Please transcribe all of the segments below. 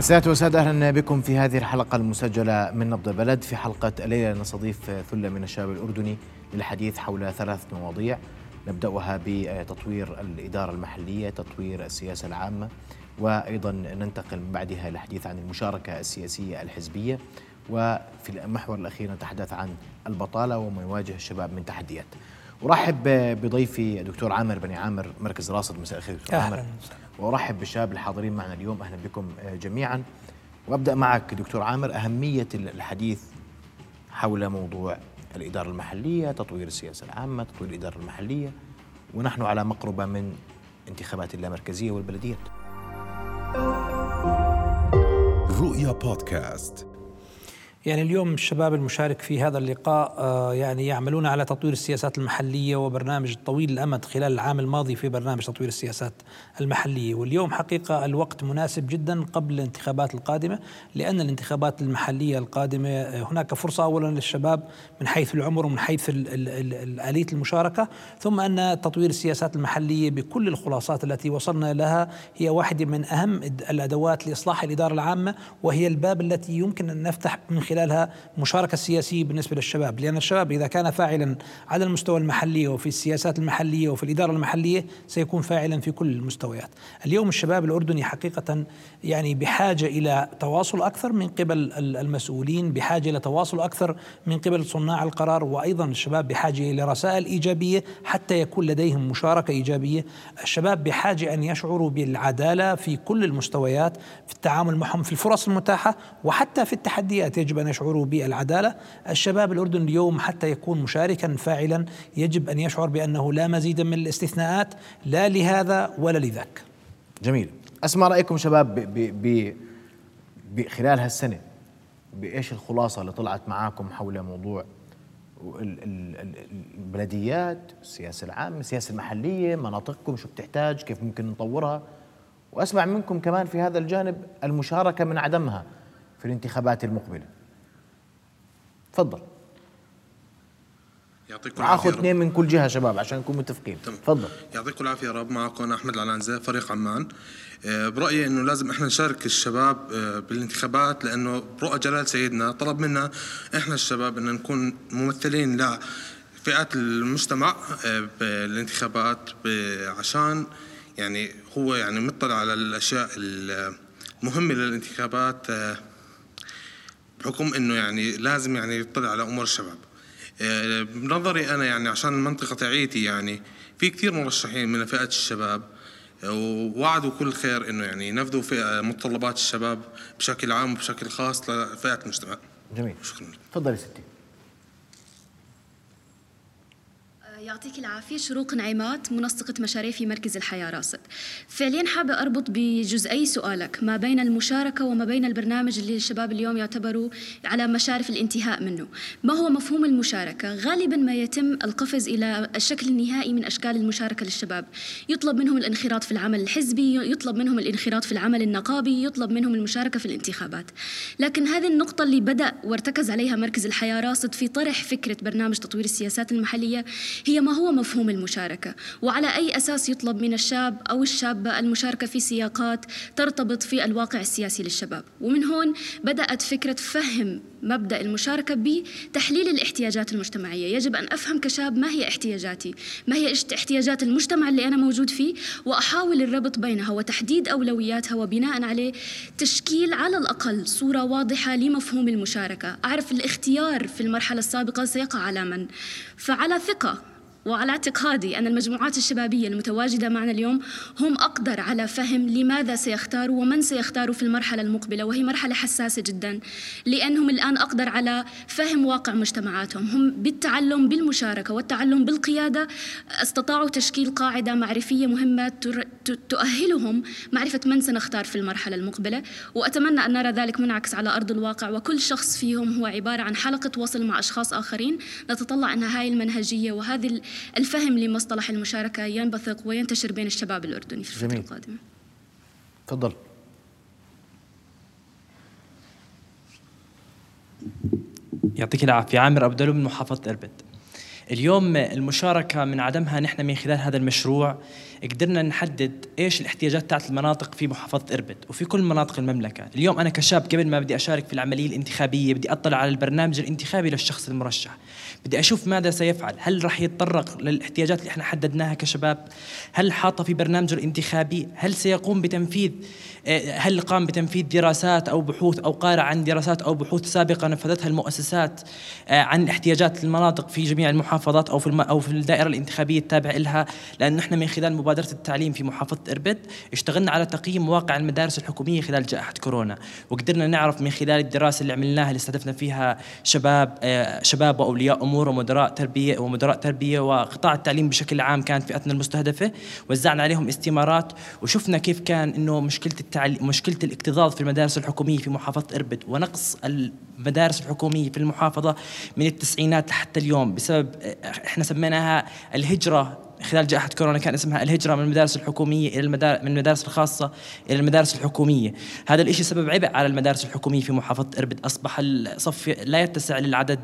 سادة وسادة أهلا بكم في هذه الحلقة المسجلة من نبض البلد في حلقة الليلة. نستضيف ثلة من الشباب الأردني للحديث حول ثلاث مواضيع. نبدأها بتطوير الإدارة المحلية تطوير السياسة العامة وأيضا ننتقل من بعدها للحديث عن المشاركة السياسية الحزبية. وفي المحور الأخير نتحدث عن البطالة وما يواجه الشباب من تحديات. أرحب بضيفي دكتور عامر بني عامر مركز راصد. مساء الخير دكتور عامر. وأرحب بالشباب الحاضرين معنا اليوم. أهلا بكم جميعا. وأبدأ معك دكتور عامر. أهمية الحديث حول موضوع الإدارة المحلية، تطوير السياسة العامة، تطوير الإدارة المحلية ونحن على مقربة من انتخابات اللامركزية والبلديات. رؤيا بودكاست. يعني اليوم الشباب المشارك في هذا اللقاء آه، يعني يعملون على تطوير السياسات المحلية وبرنامج طويل الأمد خلال العام الماضي في برنامج تطوير السياسات المحلية. واليوم حقيقة الوقت مناسب جدا قبل الانتخابات القادمة لأن الانتخابات المحلية القادمة آه، هناك فرصة اولا للشباب من حيث العمر ومن حيث اليه المشاركة ثم أن تطوير السياسات المحلية بكل الخلاصات التي وصلنا لها هي واحدة من أهم الأدوات لإصلاح الإدارة العامة وهي الباب التي يمكن أن نفتح من خلال خلالها مشاركة سياسية بالنسبة للشباب لأن الشباب إذا كان فاعلا على المستوى المحلي وفي السياسات المحلية وفي الإدارة المحلية سيكون فاعلا في كل المستويات. اليوم الشباب الأردني حقيقة يعني بحاجة إلى تواصل أكثر من قبل المسؤولين بحاجة إلى تواصل أكثر من قبل صناع القرار وأيضا الشباب بحاجة إلى رسائل إيجابية حتى يكون لديهم مشاركة إيجابية. الشباب بحاجة أن يشعروا بالعدالة في كل المستويات في التعامل معهم في الفرص المتاحة وحتى في التحديات. يجب أن أن يشعروا بالعدالة. الشباب الأردن اليوم حتى يكون مشاركا فاعلا يجب أن يشعر بأنه لا مزيد من الاستثناءات لا لهذا ولا لذاك. جميل. أسمع رأيكم شباب ب ب خلال هالسنة بإيش الخلاصة اللي طلعت معاكم حول موضوع البلديات السياسة العامة السياسة المحلية مناطقكم شو بتحتاج كيف ممكن نطورها؟ وأسمع منكم كمان في هذا الجانب المشاركة من عدمها في الانتخابات المقبلة. تفضل. يعطيكم العافية معاكم اثنين من كل جهة شباب عشان نكون متفقين. تفضل. يعطيكم العافية يا رب. معكم أحمد العنزة فريق عمان. آه، برأيي إنه لازم إحنا نشارك الشباب آه، بالانتخابات لأنه برؤى جلال سيدنا طلب منا إحنا الشباب إن نكون ممثلين لفئات المجتمع آه، بالانتخابات عشان يعني هو يعني مطلع على الأشياء المهمة للانتخابات بحكم إنه يعني لازم يعني يطلع على أمور الشباب آه، بنظري أنا يعني عشان المنطقة تاعيتي يعني في كثير مرشحين من فئة الشباب آه، ووعدوا كل خير إنه يعني ينفذوا في متطلبات الشباب بشكل عام وبشكل خاص لفئة المجتمع. جميل. شكرا. تفضلي ستي. يعطيك العافية. شروق نعيمات منسقة مشاريع في مركز الحياة راصد. فعليا حابة أربط بجزئي سؤالك ما بين المشاركة وما بين البرنامج اللي الشباب اليوم يعتبروا على مشارف الانتهاء منه. ما هو مفهوم المشاركة؟ غالبا ما يتم القفز إلى الشكل النهائي من أشكال المشاركة للشباب. يطلب منهم الانخراط في العمل الحزبي يطلب منهم الانخراط في العمل النقابي يطلب منهم المشاركة في الانتخابات. لكن هذه النقطة اللي بدأ وارتكز عليها مركز الحياة راصد في طرح فكرة برنامج تطوير السياسات المحلية هي ما هو مفهوم المشاركة؟ وعلى أي أساس يطلب من الشاب أو الشابة المشاركة في سياقات ترتبط في الواقع السياسي للشباب؟ ومن هون بدأت فكرة فهم مبدأ المشاركة بتحليل الاحتياجات المجتمعية. يجب أن أفهم كشاب ما هي احتياجاتي ما هي احتياجات المجتمع اللي أنا موجود فيه وأحاول الربط بينها وتحديد أولوياتها وبناء عليه تشكيل على الأقل صورة واضحة لمفهوم المشاركة. أعرف الاختيار في المرحلة السابقة سيقع على من فعلى ثقة وعلى اعتقادي أن المجموعات الشبابية المتواجدة معنا اليوم هم أقدر على فهم لماذا سيختاروا ومن سيختاروا في المرحلة المقبلة وهي مرحلة حساسة جدا لأنهم الآن أقدر على فهم واقع مجتمعاتهم. هم بالتعلم بالمشاركة والتعلم بالقيادة استطاعوا تشكيل قاعدة معرفية مهمة تؤهلهم معرفة من سنختار في المرحلة المقبلة. وأتمنى أن نرى ذلك منعكس على أرض الواقع وكل شخص فيهم هو عبارة عن حلقة وصل مع أشخاص آخرين. نتطلع أن هاي المنهجية وهذه الفهم لمصطلح المشاركة ينبثق وينتشر بين الشباب الأردني في الفترة القادمة. تفضل. يعطيك العافية. عامر أبدلو من محافظة إربد. اليوم المشاركة من عدمها نحن من خلال هذا المشروع قدرنا نحدد إيش الاحتياجات تاعت المناطق في محافظة إربد وفي كل مناطق المملكة، اليوم أنا كشاب قبل ما بدي أشارك في العملية الانتخابية بدي أطلع على البرنامج الانتخابي للشخص المرشح، بدي أشوف ماذا سيفعل، هل راح يتطرق للاحتياجات اللي إحنا حددناها كشباب؟ هل حاطة في برنامجه الانتخابي؟ هل سيقوم بتنفيذ آه، هل قام بتنفيذ دراسات أو بحوث أو قارع عن دراسات أو بحوث سابقة نفذتها المؤسسات آه، عن احتياجات المناطق في جميع المحافظات أو في. أو في الدائرة الانتخابية التابعة لها لأنه إحنا من خلال مبادرة التعليم في محافظة إربد اشتغلنا على تقييم مواقع المدارس الحكومية خلال جائحة كورونا وقدرنا نعرف من خلال الدراسة اللي عملناها اللي استهدفنا فيها شباب آه، شباب وأولياء أمور ومدراء تربية ومدراء تربية وقطاع التعليم بشكل عام كانت فئتنا المستهدفة وزعنا عليهم استمارات وشفنا كيف كان إنه مشكلة التعليم مشكلة الاكتظاظ في المدارس الحكومية في محافظة إربد ونقص المدارس الحكومية في المحافظة من التسعينات لحتى اليوم بسبب إحنا سميناها الهجرة خلال جائحة كورونا كان اسمها الهجرة من المدارس الحكومية إلى المدارس من المدارس الخاصة إلى المدارس الحكومية. هذا الإشي سبب عبء على المدارس الحكومية في محافظة إربد. أصبح الصف لا يتسع للعدد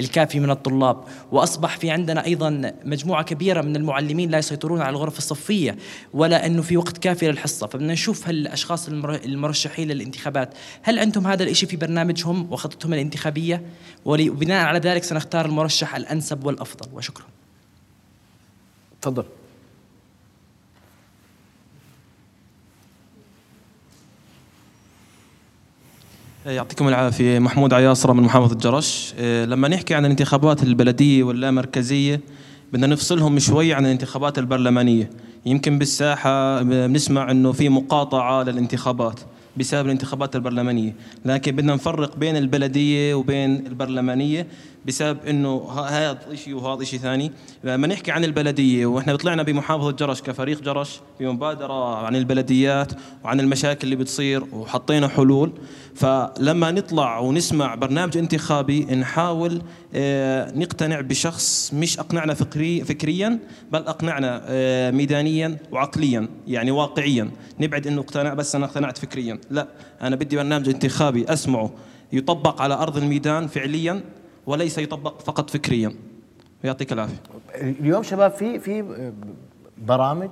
الكافي من الطلاب وأصبح في عندنا أيضا مجموعة كبيرة من المعلمين لا يسيطرون على الغرف الصفية ولا أنه في وقت كافي للحصة. فبدنا نشوف هالأشخاص المرشحين للانتخابات هل عندهم هذا الإشي في برنامجهم وخطتهم الانتخابية؟ وبناء على ذلك سنختار المرشح الأنسب والأفضل. وشكرا. تفضل يعطيكم العافية. محمود عياصرة من محافظة جرش. إيه، لما نحكي عن الانتخابات البلدية واللامركزية بدنا نفصلهم شوي عن الانتخابات البرلمانية. يمكن بالساحة بنسمع إنه في مقاطعة للانتخابات. بسبب الانتخابات البرلمانية. لكن بدنا نفرق بين البلدية وبين البرلمانية بسبب إنه هذا شيء وهذا شيء ثاني. لما نحكي عن البلدية وإحنا طلعنا بمحافظة جرش كفريق جرش بمبادرة عن البلديات وعن المشاكل اللي بتصير وحطينا حلول فلما نطلع ونسمع برنامج انتخابي نحاول آه، نقتنع بشخص مش أقنعنا فكري فكريا بل أقنعنا آه، ميدانيا وعقليا يعني واقعيا. نبعد إنه اقتنع بس أنا اقتنعت فكريا. لا أنا بدي برنامج انتخابي أسمعه. يطبق على أرض الميدان فعليا وليس يطبق فقط فكريا. يعطيك العافية. اليوم شباب في في برامج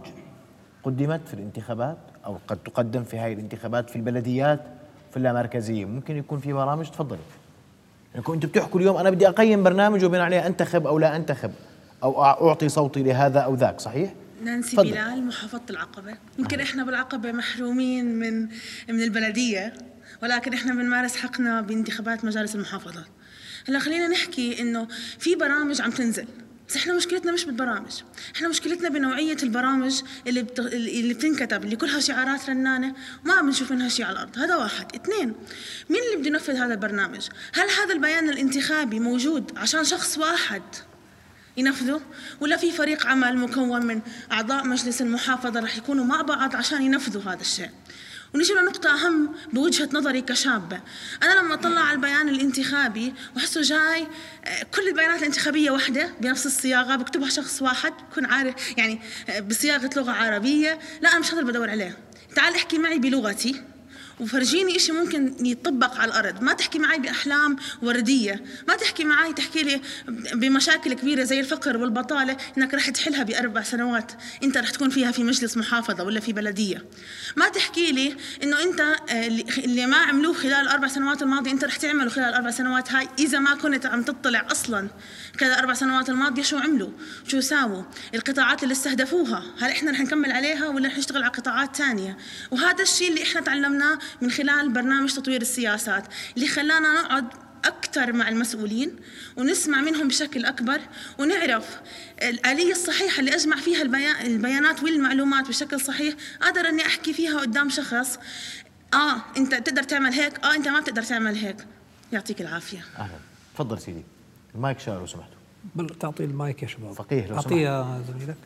قدمت في الانتخابات أو قد تقدم في هذه الانتخابات في البلديات. في اللامركزية. ممكن يكون في برامج تفضلي. يعني أنتم بتحكوا اليوم أنا بدي أقيم برنامج وبناء عليه أنتخب أو لا أنتخب أو أعطي صوتي لهذا أو ذاك صحيح؟ نانسي فضل. بلال محافظة العقبة. يمكن إحنا بالعقبة محرومين من من البلدية ولكن إحنا بنمارس حقنا بانتخابات مجالس المحافظات هلأ خلينا نحكي إنه في برامج عم تنزل. بس إحنا مشكلتنا مش بالبرامج. إحنا مشكلتنا بنوعية البرامج اللي بت... اللي بتنكتب اللي كلها شعارات رنانة. وما بنشوف منها شيء على الأرض. هذا واحد. اثنين مين اللي بده ينفذ هذا البرنامج؟ هل هذا البيان الانتخابي موجود عشان شخص واحد ينفذه؟ ولا في فريق عمل مكون من أعضاء مجلس المحافظة رح يكونوا مع بعض عشان ينفذوا هذا الشيء؟ ونجي لنقطة أهم بوجهة نظري كشابة أنا لما أطلع على البيان الانتخابي وأحسه جاي آه، كل البيانات الانتخابية واحدة بنفس الصياغة بكتبها شخص واحد بكون عارف يعني آه، بصياغة لغة عربية. لا أنا مش اللي بدور عليه. تعال احكي معي بلغتي. وفرجيني إشي ممكن يطبق على الأرض. ما تحكي معي بأحلام وردية. ما تحكي معي تحكي لي بمشاكل كبيرة زي الفقر والبطالة إنك رح تحلها بأربع سنوات. أنت رح تكون فيها في مجلس محافظة ولا في بلدية. ما تحكي لي إنه أنت آه، اللي ما عملوه خلال الأربع سنوات الماضية أنت رح تعمله خلال الأربع سنوات هاي إذا ما كنت عم تطلع أصلا. خلال الأربع سنوات الماضية شو عملوا؟ شو ساووا؟ القطاعات اللي استهدفوها هل إحنا رح نكمل عليها ولا رح نشتغل على قطاعات ثانية؟ وهذا الشيء اللي إحنا تعلمناه من خلال برنامج تطوير السياسات اللي خلانا نقعد أكثر مع المسؤولين ونسمع منهم بشكل أكبر ونعرف الآلية الصحيحة اللي أجمع فيها البيانات والمعلومات بشكل صحيح أقدر أني أحكي فيها قدام شخص آه أنت تقدر تعمل هيك آه أنت ما بتقدر تعمل هيك. يعطيك العافية. أهلا. تفضل سيدي. المايك شغال لو سمحتوا. بل تعطي المايك يا شباب. فقيه لو سمحت. أعطيه زميلك.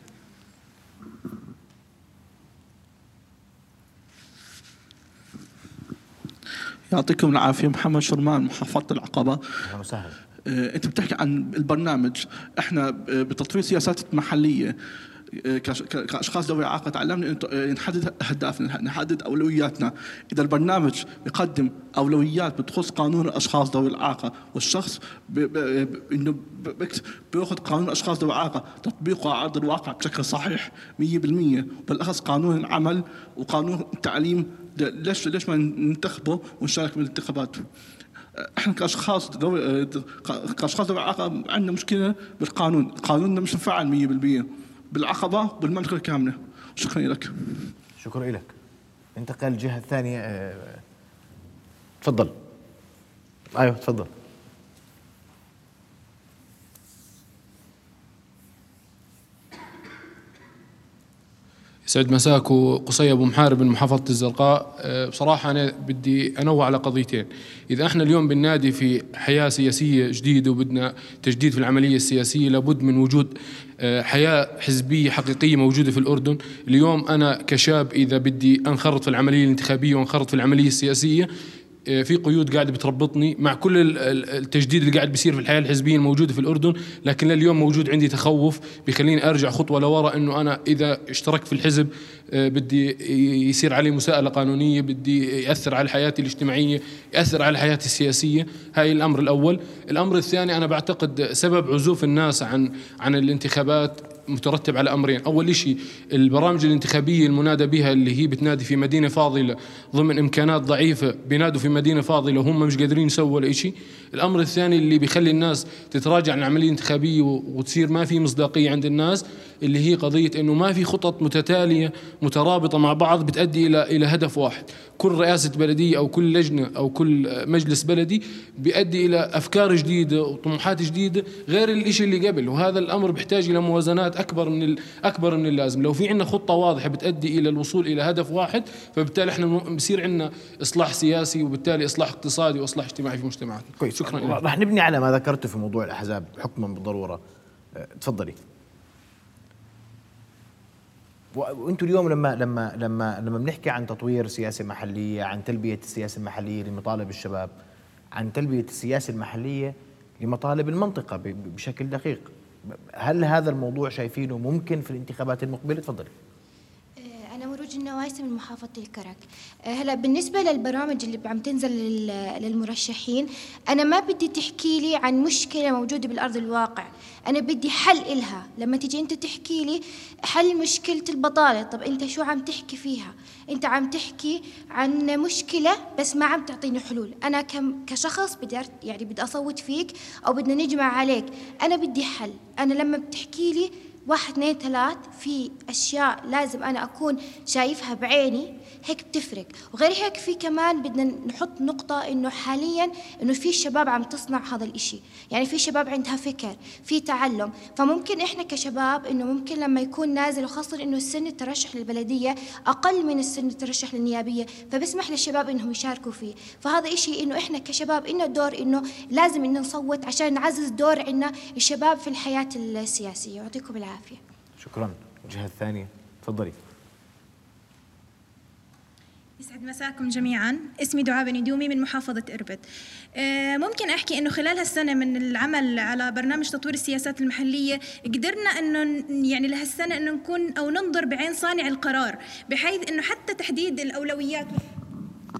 يعطيكم العافية. محمد شرمان محافظة العقبة. أهلا وسهلا. آه، أنت بتحكي عن البرنامج. إحنا بتطوير سياسات ك- كأشخاص ذوي اعاقه تعلمنا نحدد اهدافنا نحدد أولوياتنا. إذا البرنامج يقدم أولويات بتخص قانون الأشخاص ذوي الاعاقه والشخص إنه بيأخذ قانون الأشخاص ذوي الاعاقه تطبيقه على أرض الواقع بشكل صحيح 100% بالأخص قانون العمل وقانون التعليم ليش ليش ما ننتخبه ونشارك بالانتخابات؟ إحنا كأشخاص ذوي كأشخاص ذوي اعاقه عندنا مشكلة بالقانون، قانوننا مش مفعل 100% بالعقبه بالمملكه كامله. شكرا لك. شكرا لك انتقل الجهة الثانية آه، تفضل أيوه تفضل يسعد مساك وقصي أبو محارب من محافظة الزرقاء. أه، بصراحة أنا بدي أنوه على قضيتين. إذا إحنا اليوم بننادي في حياة سياسية جديدة وبدنا تجديد في العملية السياسية لابد من وجود أه، حياة حزبية حقيقية موجودة في الأردن. اليوم أنا كشاب إذا بدي أنخرط في العملية الانتخابية وأنخرط في العملية السياسية في قيود قاعدة بتربطني مع كل ال- ال- التجديد اللي قاعد بيصير في الحياة الحزبية الموجودة في الأردن لكن لليوم موجود عندي تخوف بيخليني أرجع خطوة لورا إنه أنا إذا اشتركت في الحزب آه، بدي يصير علي مساءلة قانونية بدي يأثر على حياتي الاجتماعية يأثر على حياتي السياسية. هاي الأمر الأول. الأمر الثاني أنا بعتقد سبب عزوف الناس عن عن الانتخابات مترتب على أمرين، أول شيء البرامج الانتخابية المنادى بها اللي هي بتنادي في مدينة فاضلة ضمن إمكانات ضعيفة بينادوا في مدينة فاضلة وهم مش قادرين يسووا ولا شيء، الأمر الثاني اللي بيخلي الناس تتراجع عن العملية الانتخابية وتصير ما في مصداقية عند الناس اللي هي قضية إنه ما في خطط متتالية مترابطة مع بعض بتؤدي إلى إلى هدف واحد، كل رئاسة بلدية أو كل لجنة أو كل مجلس بلدي بيؤدي إلى أفكار جديدة وطموحات جديدة غير الشيء اللي قبل. وهذا الأمر بيحتاج إلى موازنات أكبر من ال- أكبر من اللازم. لو في عندنا خطة واضحة بتؤدي إلى الوصول إلى هدف واحد فبالتالي إحنا بصير عندنا إصلاح سياسي وبالتالي إصلاح اقتصادي وإصلاح اجتماعي في مجتمعاتنا. كويس شكرا راح نبني على ما ذكرته في موضوع الأحزاب حكما بالضرورة. آه، تفضلي. وأنتم اليوم لما لما لما لما بنحكي عن تطوير سياسة محلية عن تلبية السياسة المحلية لمطالب الشباب عن تلبية السياسة المحلية لمطالب المنطقة بشكل دقيق. هل هذا الموضوع شايفينه ممكن في الانتخابات المقبلة؟ تفضلي. النوايسي من محافظة الكرك. أه، هلا بالنسبة للبرامج اللي عم تنزل لل- للمرشحين أنا ما بدي تحكي لي عن مشكلة موجودة بالأرض الواقع. أنا بدي حل إلها. لما تيجي أنت تحكي لي حل مشكلة البطالة طب أنت شو عم تحكي فيها؟ أنت عم تحكي عن مشكلة بس ما عم تعطيني حلول. أنا كشخص بدي يعني بدي أصوت فيك أو بدنا نجمع عليك. أنا بدي حل. أنا لما بتحكي لي واحد اثنين ثلاث في أشياء لازم أنا أكون شايفها بعيني هيك بتفرق. وغير هيك في كمان بدنا نحط نقطة إنه حاليا إنه في شباب عم تصنع هذا الإشي. يعني في شباب عندها فكر في تعلم. فممكن إحنا كشباب إنه ممكن لما يكون نازل وخاصة إنه السن الترشح للبلدية أقل من السن الترشح للنيابية فبسمح للشباب إنهم يشاركوا فيه. فهذا إشي إنه إحنا كشباب إلنا دور إنه لازم إنه نصوت عشان نعزز دور عنا الشباب في الحياة السياسية. يعطيكم العافية. شكرا. الجهة الثانية. تفضلي. يسعد مساكم جميعا. اسمي دعاء بن دومي من محافظة إربد. آه، ممكن أحكي أنه خلال هالسنة من العمل على برنامج تطوير السياسات المحلية قدرنا أنه يعني لهالسنة أنه نكون أو ننظر بعين صانع القرار بحيث أنه حتى تحديد الأولويات.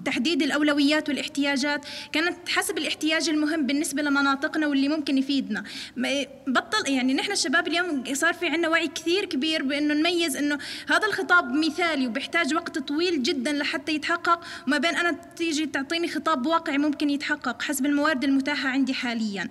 تحديد الأولويات والاحتياجات. كانت حسب الاحتياج المهم بالنسبة لمناطقنا واللي ممكن يفيدنا. بطل يعني نحن الشباب اليوم صار في عنا وعي كثير كبير بأنه نميز أنه هذا الخطاب مثالي وبيحتاج وقت طويل جدا لحتى يتحقق. وما بين أنا تيجي تعطيني خطاب واقعي ممكن يتحقق حسب الموارد المتاحة عندي حاليا.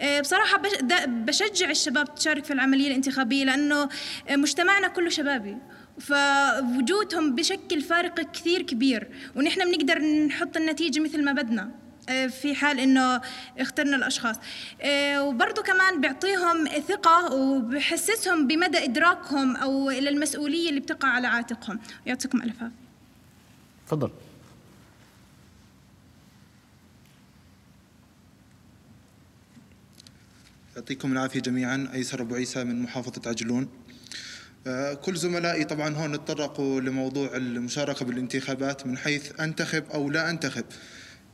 آه، بصراحة بشجع الشباب تشارك في العملية الانتخابية لأنه آه، مجتمعنا كله شبابي. فوجودهم بشكل فارق كثير كبير ونحن بنقدر نحط النتيجة مثل ما بدنا آه، في حال إنه اخترنا الأشخاص. آه، وبرضه كمان بيعطيهم ثقة وبحسسهم بمدى إدراكهم أو إلى المسؤولية اللي بتقع على عاتقهم. يعطيكم ألف عافية. تفضل. يعطيكم العافية جميعا. أيسر أبو عيسى من محافظة عجلون. كل زملائي طبعا هون تطرقوا لموضوع المشاركة بالانتخابات من حيث أنتخب أو لا أنتخب.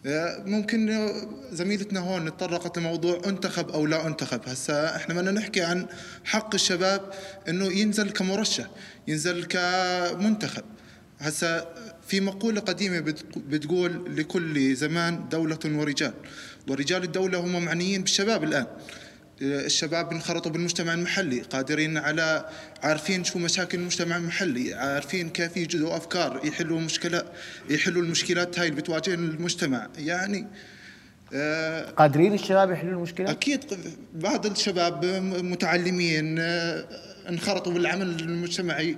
آه، ممكن آه، زميلتنا هون تطرقت لموضوع أنتخب أو لا أنتخب. هسا إحنا بدنا نحكي عن حق الشباب إنه ينزل كمرشح ينزل كمنتخب. هسا في مقولة قديمة بت- بتقول لكل زمان دولة ورجال. ورجال الدولة هم معنيين بالشباب الآن. الشباب انخرطوا بالمجتمع المحلي قادرين على عارفين شو مشاكل المجتمع المحلي عارفين كيف يجدوا أفكار يحلوا مشكلة يحلوا المشكلات هاي اللي بتواجه المجتمع. يعني آه، قادرين الشباب يحلوا المشكلة؟ أكيد بعض الشباب متعلمين آه، انخرطوا بالعمل المجتمعي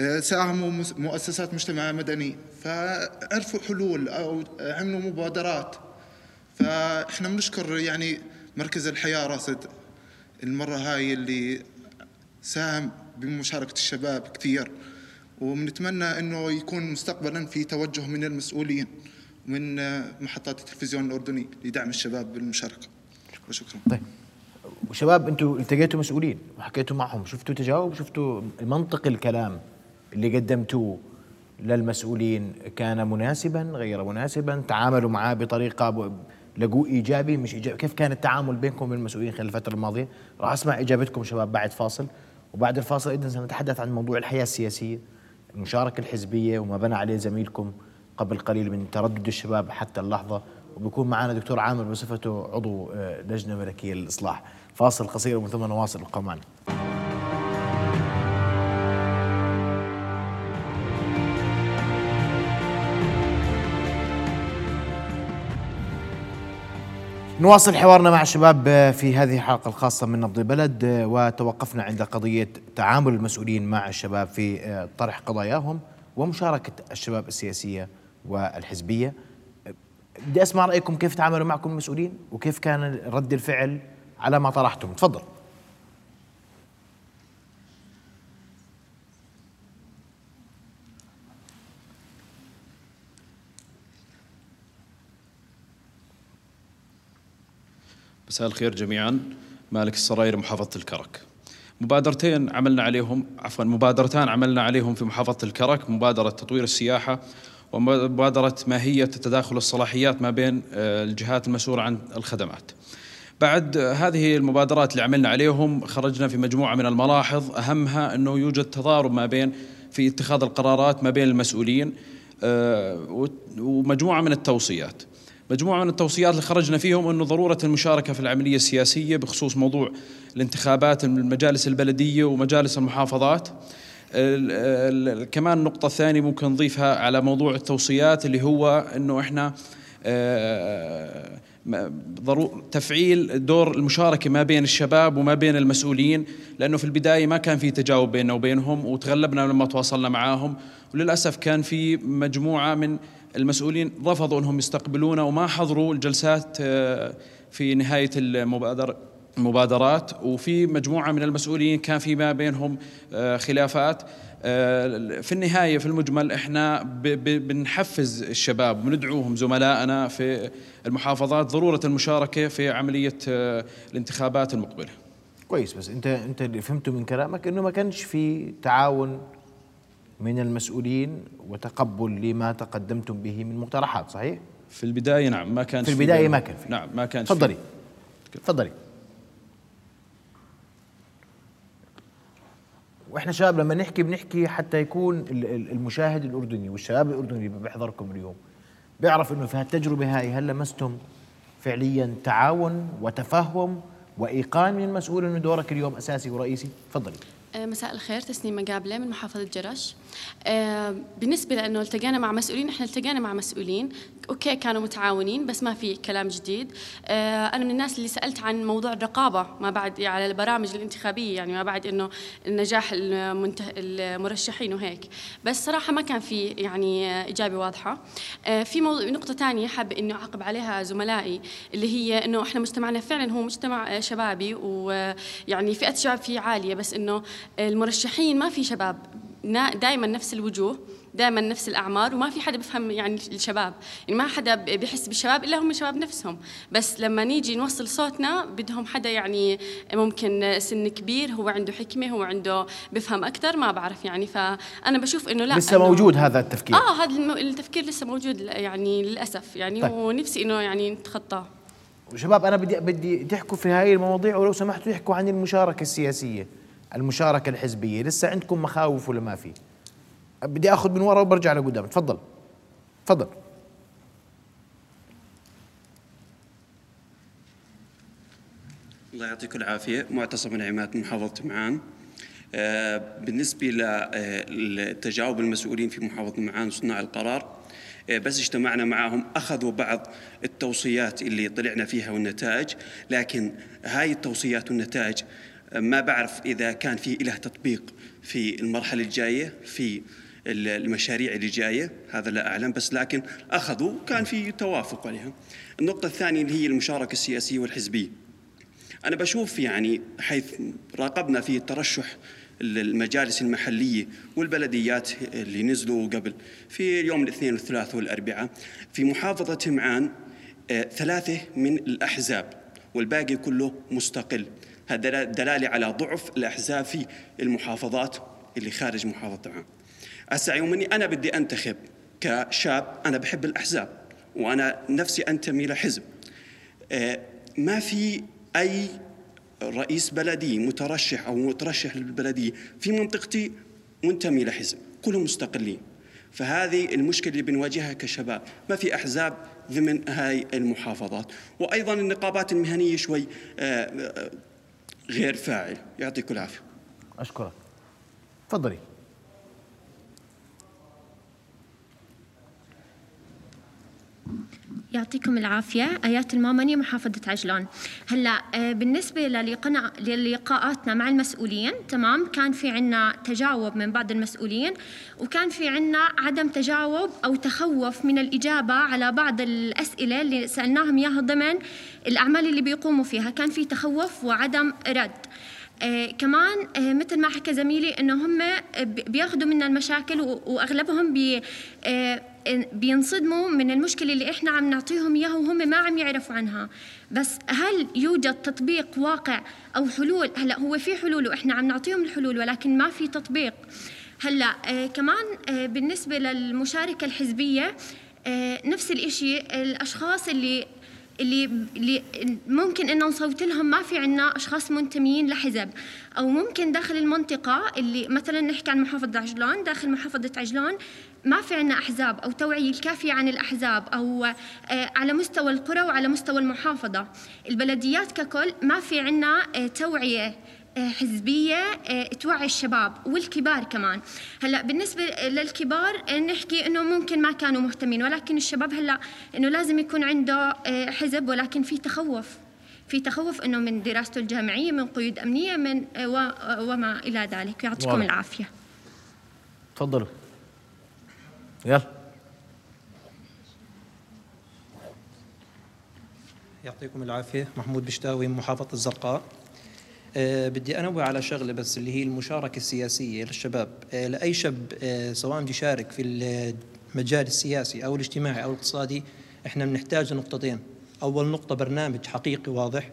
آه، ساهموا مؤسسات مجتمع مدني. فعرفوا حلول أو عملوا مبادرات. فإحنا بنشكر يعني مركز الحياة راصد المرة هاي اللي ساهم بمشاركة الشباب كثير وبنتمنى إنه يكون مستقبلا في توجه من المسؤولين آه، محطات التلفزيون الأردني لدعم الشباب بالمشاركة. وشكرا طيب. وشباب أنتم التقيتوا مسؤولين وحكيتوا معهم شفتوا تجاوب شفتوا منطق الكلام اللي قدمتوه للمسؤولين كان مناسبا غير مناسبا تعاملوا معاه بطريقة لقوه إيجابي مش إيجابي. كيف كان التعامل بينكم وبين المسؤولين خلال الفترة الماضية؟ راح أسمع إجابتكم شباب بعد فاصل. وبعد الفاصل أيضا سنتحدث عن موضوع الحياة السياسية المشاركة الحزبية وما بنى عليه زميلكم قبل قليل من تردد الشباب حتى اللحظة. وبيكون معنا دكتور عامر بصفته عضو آه، لجنة ملكية للإصلاح. فاصل قصير ومن ثم نواصل ابقوا نواصل حوارنا مع الشباب في هذه الحلقة الخاصة من نبض البلد وتوقفنا عند قضية تعامل المسؤولين مع الشباب في طرح قضاياهم ومشاركة الشباب السياسية والحزبية. بدي أسمع رأيكم كيف تعاملوا معكم المسؤولين وكيف كان رد الفعل على ما طرحتم. تفضل. مساء الخير جميعا. مالك السراير محافظة الكرك. مبادرتين عملنا عليهم عفوا مبادرتان عملنا عليهم في محافظة الكرك مبادرة تطوير السياحة ومبادرة ماهية تداخل الصلاحيات ما بين آه، الجهات المسؤولة عن الخدمات. بعد هذه المبادرات اللي عملنا عليهم خرجنا في مجموعة من الملاحظ. أهمها أنه يوجد تضارب ما بين في اتخاذ القرارات ما بين المسؤولين آه، ومجموعة من التوصيات. مجموعة من التوصيات اللي خرجنا فيهم أنه ضرورة المشاركة في العملية السياسية بخصوص موضوع الانتخابات المجالس البلدية ومجالس المحافظات. ال- ال- كمان النقطة الثانية ممكن نضيفها على موضوع التوصيات اللي هو أنه إحنا آه، تفعيل دور المشاركة ما بين الشباب وما بين المسؤولين لأنه في البداية ما كان في تجاوب بيننا وبينهم وتغلبنا لما تواصلنا معاهم. وللأسف كان في مجموعة من المسؤولين رفضوا أنهم يستقبلونا وما حضروا الجلسات آه، في نهاية المبادرة مبادرات وفي مجموعة من المسؤولين كان في ما بينهم آه، خلافات. آه، في النهاية في المجمل إحنا بنحفز الشباب وندعوهم زملائنا في المحافظات ضرورة المشاركة في عملية آه، الانتخابات المقبلة. كويس بس أنت أنت اللي فهمته من كلامك إنه ما كانش في تعاون من المسؤولين وتقبل لما تقدمتم به من مقترحات صحيح؟ في البداية نعم ما كان في البداية ما كان في. نعم ما كان في. تفضلي. تفضلي. وإحنا شباب لما نحكي بنحكي حتى يكون ال- ال- المشاهد الأردني والشباب الأردني اللي بيحضركم اليوم بيعرف إنه في هالتجربة هاي هل لمستم فعليا تعاون وتفهم وإيقان من المسؤول إنه دورك اليوم أساسي ورئيسي؟ تفضلي. مساء الخير تسنيم مقابلة من محافظة جرش. آه، بالنسبة لأنه التقينا مع مسؤولين إحنا التقينا مع مسؤولين. أوكي كانوا متعاونين بس ما في كلام جديد. آه، أنا من الناس اللي سألت عن موضوع الرقابة ما بعد على البرامج الانتخابية يعني ما بعد إنه النجاح المنته... المرشحين وهيك. بس صراحة ما كان في يعني آه، إجابة واضحة. آه، في موضوع نقطة تانية حاب إنه أعقب عليها زملائي اللي هي إنه إحنا مجتمعنا فعلا هو مجتمع آه، شبابي ويعني فئة الشباب فيه عالية بس إنه المرشحين ما في شباب. دائما نفس الوجوه دائما نفس الأعمار وما في حدا بفهم يعني الشباب. يعني ما حدا بيحس بالشباب إلا هم الشباب نفسهم. بس لما نيجي نوصل صوتنا بدهم حدا يعني ممكن سن كبير هو عنده حكمة هو عنده بفهم أكثر ما بعرف يعني. فأنا بشوف إنه لا لسه موجود هذا التفكير. آه هذا التفكير لسه موجود يعني للأسف يعني. طيب. ونفسي إنه يعني نتخطاه. شباب أنا بدي بدي تحكوا في هاي المواضيع ولو سمحتوا تحكوا عن المشاركة السياسية. المشاركة الحزبية. لسه عندكم مخاوف ولا ما في؟ بدي آخذ من ورا وبرجع لقدام. تفضل. تفضل. الله يعطيكم العافية. معتصم من عماد محافظة معان. آه، بالنسبة لتجاوب المسؤولين في محافظة معان وصناع القرار آه، بس اجتمعنا معهم أخذوا بعض التوصيات اللي طلعنا فيها والنتائج لكن هاي التوصيات والنتائج آه، ما بعرف إذا كان في إله تطبيق في المرحلة الجاية في ال- المشاريع اللي جاية هذا لا أعلم بس لكن أخذوا كان في توافق عليها. النقطة الثانية اللي هي المشاركة السياسية والحزبية. أنا بشوف يعني حيث راقبنا في ترشح المجالس المحلية والبلديات اللي نزلوا قبل في يوم الاثنين والثلاث والأربعاء في محافظة معان آه، ثلاثة من الأحزاب والباقي كله مستقل. هذا دلالة على ضعف الأحزاب في المحافظات اللي خارج محافظة معان هسه يومني أنا بدي أنتخب كشاب أنا بحب الأحزاب وأنا نفسي أنتمي لحزب. آه، ما في أي رئيس بلدي مترشح أو مترشح للبلدية في منطقتي منتمي لحزب كلهم مستقلين. فهذه المشكلة اللي بنواجهها كشباب. ما في أحزاب ضمن هاي المحافظات. وأيضا النقابات المهنية شوي آه، آه، غير فاعل. يعطيكم العافية. أشكرك. تفضلي. يعطيكم العافية. آيات المامني محافظة عجلان. هلا آه، بالنسبة للقنا- للقاءاتنا مع المسؤولين تمام؟ كان في عنا تجاوب من بعض المسؤولين وكان في عنا عدم تجاوب أو تخوف من الإجابة على بعض الأسئلة اللي سألناهم إياها ضمن الأعمال اللي بيقوموا فيها. كان في تخوف وعدم رد. آه كمان آه مثل ما حكى زميلي إنه هم بي- بياخذوا منا المشاكل وأغلبهم بي آه بينصدموا من المشكلة اللي إحنا عم نعطيهم إياها وهم ما عم يعرفوا عنها. بس هل يوجد تطبيق واقع أو حلول؟ هلا هو في حلول وإحنا عم نعطيهم الحلول ولكن ما في تطبيق. هلا آه كمان آه بالنسبة للمشاركة الحزبية آه نفس الإشي الأشخاص اللي اللي اللي ممكن انه نصوت لهم ما في عنا أشخاص منتميين لحزب. أو ممكن داخل المنطقة اللي مثلا نحكي عن محافظة عجلان داخل محافظة عجلان ما في عنا أحزاب أو توعية الكافية عن الأحزاب أو آه، على مستوى القرى وعلى مستوى المحافظة. البلديات ككل ما في عنا آه، توعية. حزبية آه، توعي الشباب والكبار كمان. هلأ بالنسبة للكبار آه، نحكي إنه ممكن ما كانوا مهتمين ولكن الشباب هلأ إنه لازم يكون عنده آه، حزب ولكن في تخوف. في تخوف إنه من دراسته الجامعية من قيود أمنية من وما إلى ذلك. يعطيكم واضح. العافية. تفضلوا. يلا. يعطيكم العافية. محمود بشتاوي من محافظة الزرقاء. بدي أنوه على شغلة بس اللي هي المشاركة السياسية للشباب. أه لأي شاب أه سواء بده يشارك في المجال السياسي أو الاجتماعي أو الاقتصادي إحنا بنحتاج نقطتين. أول نقطة برنامج حقيقي واضح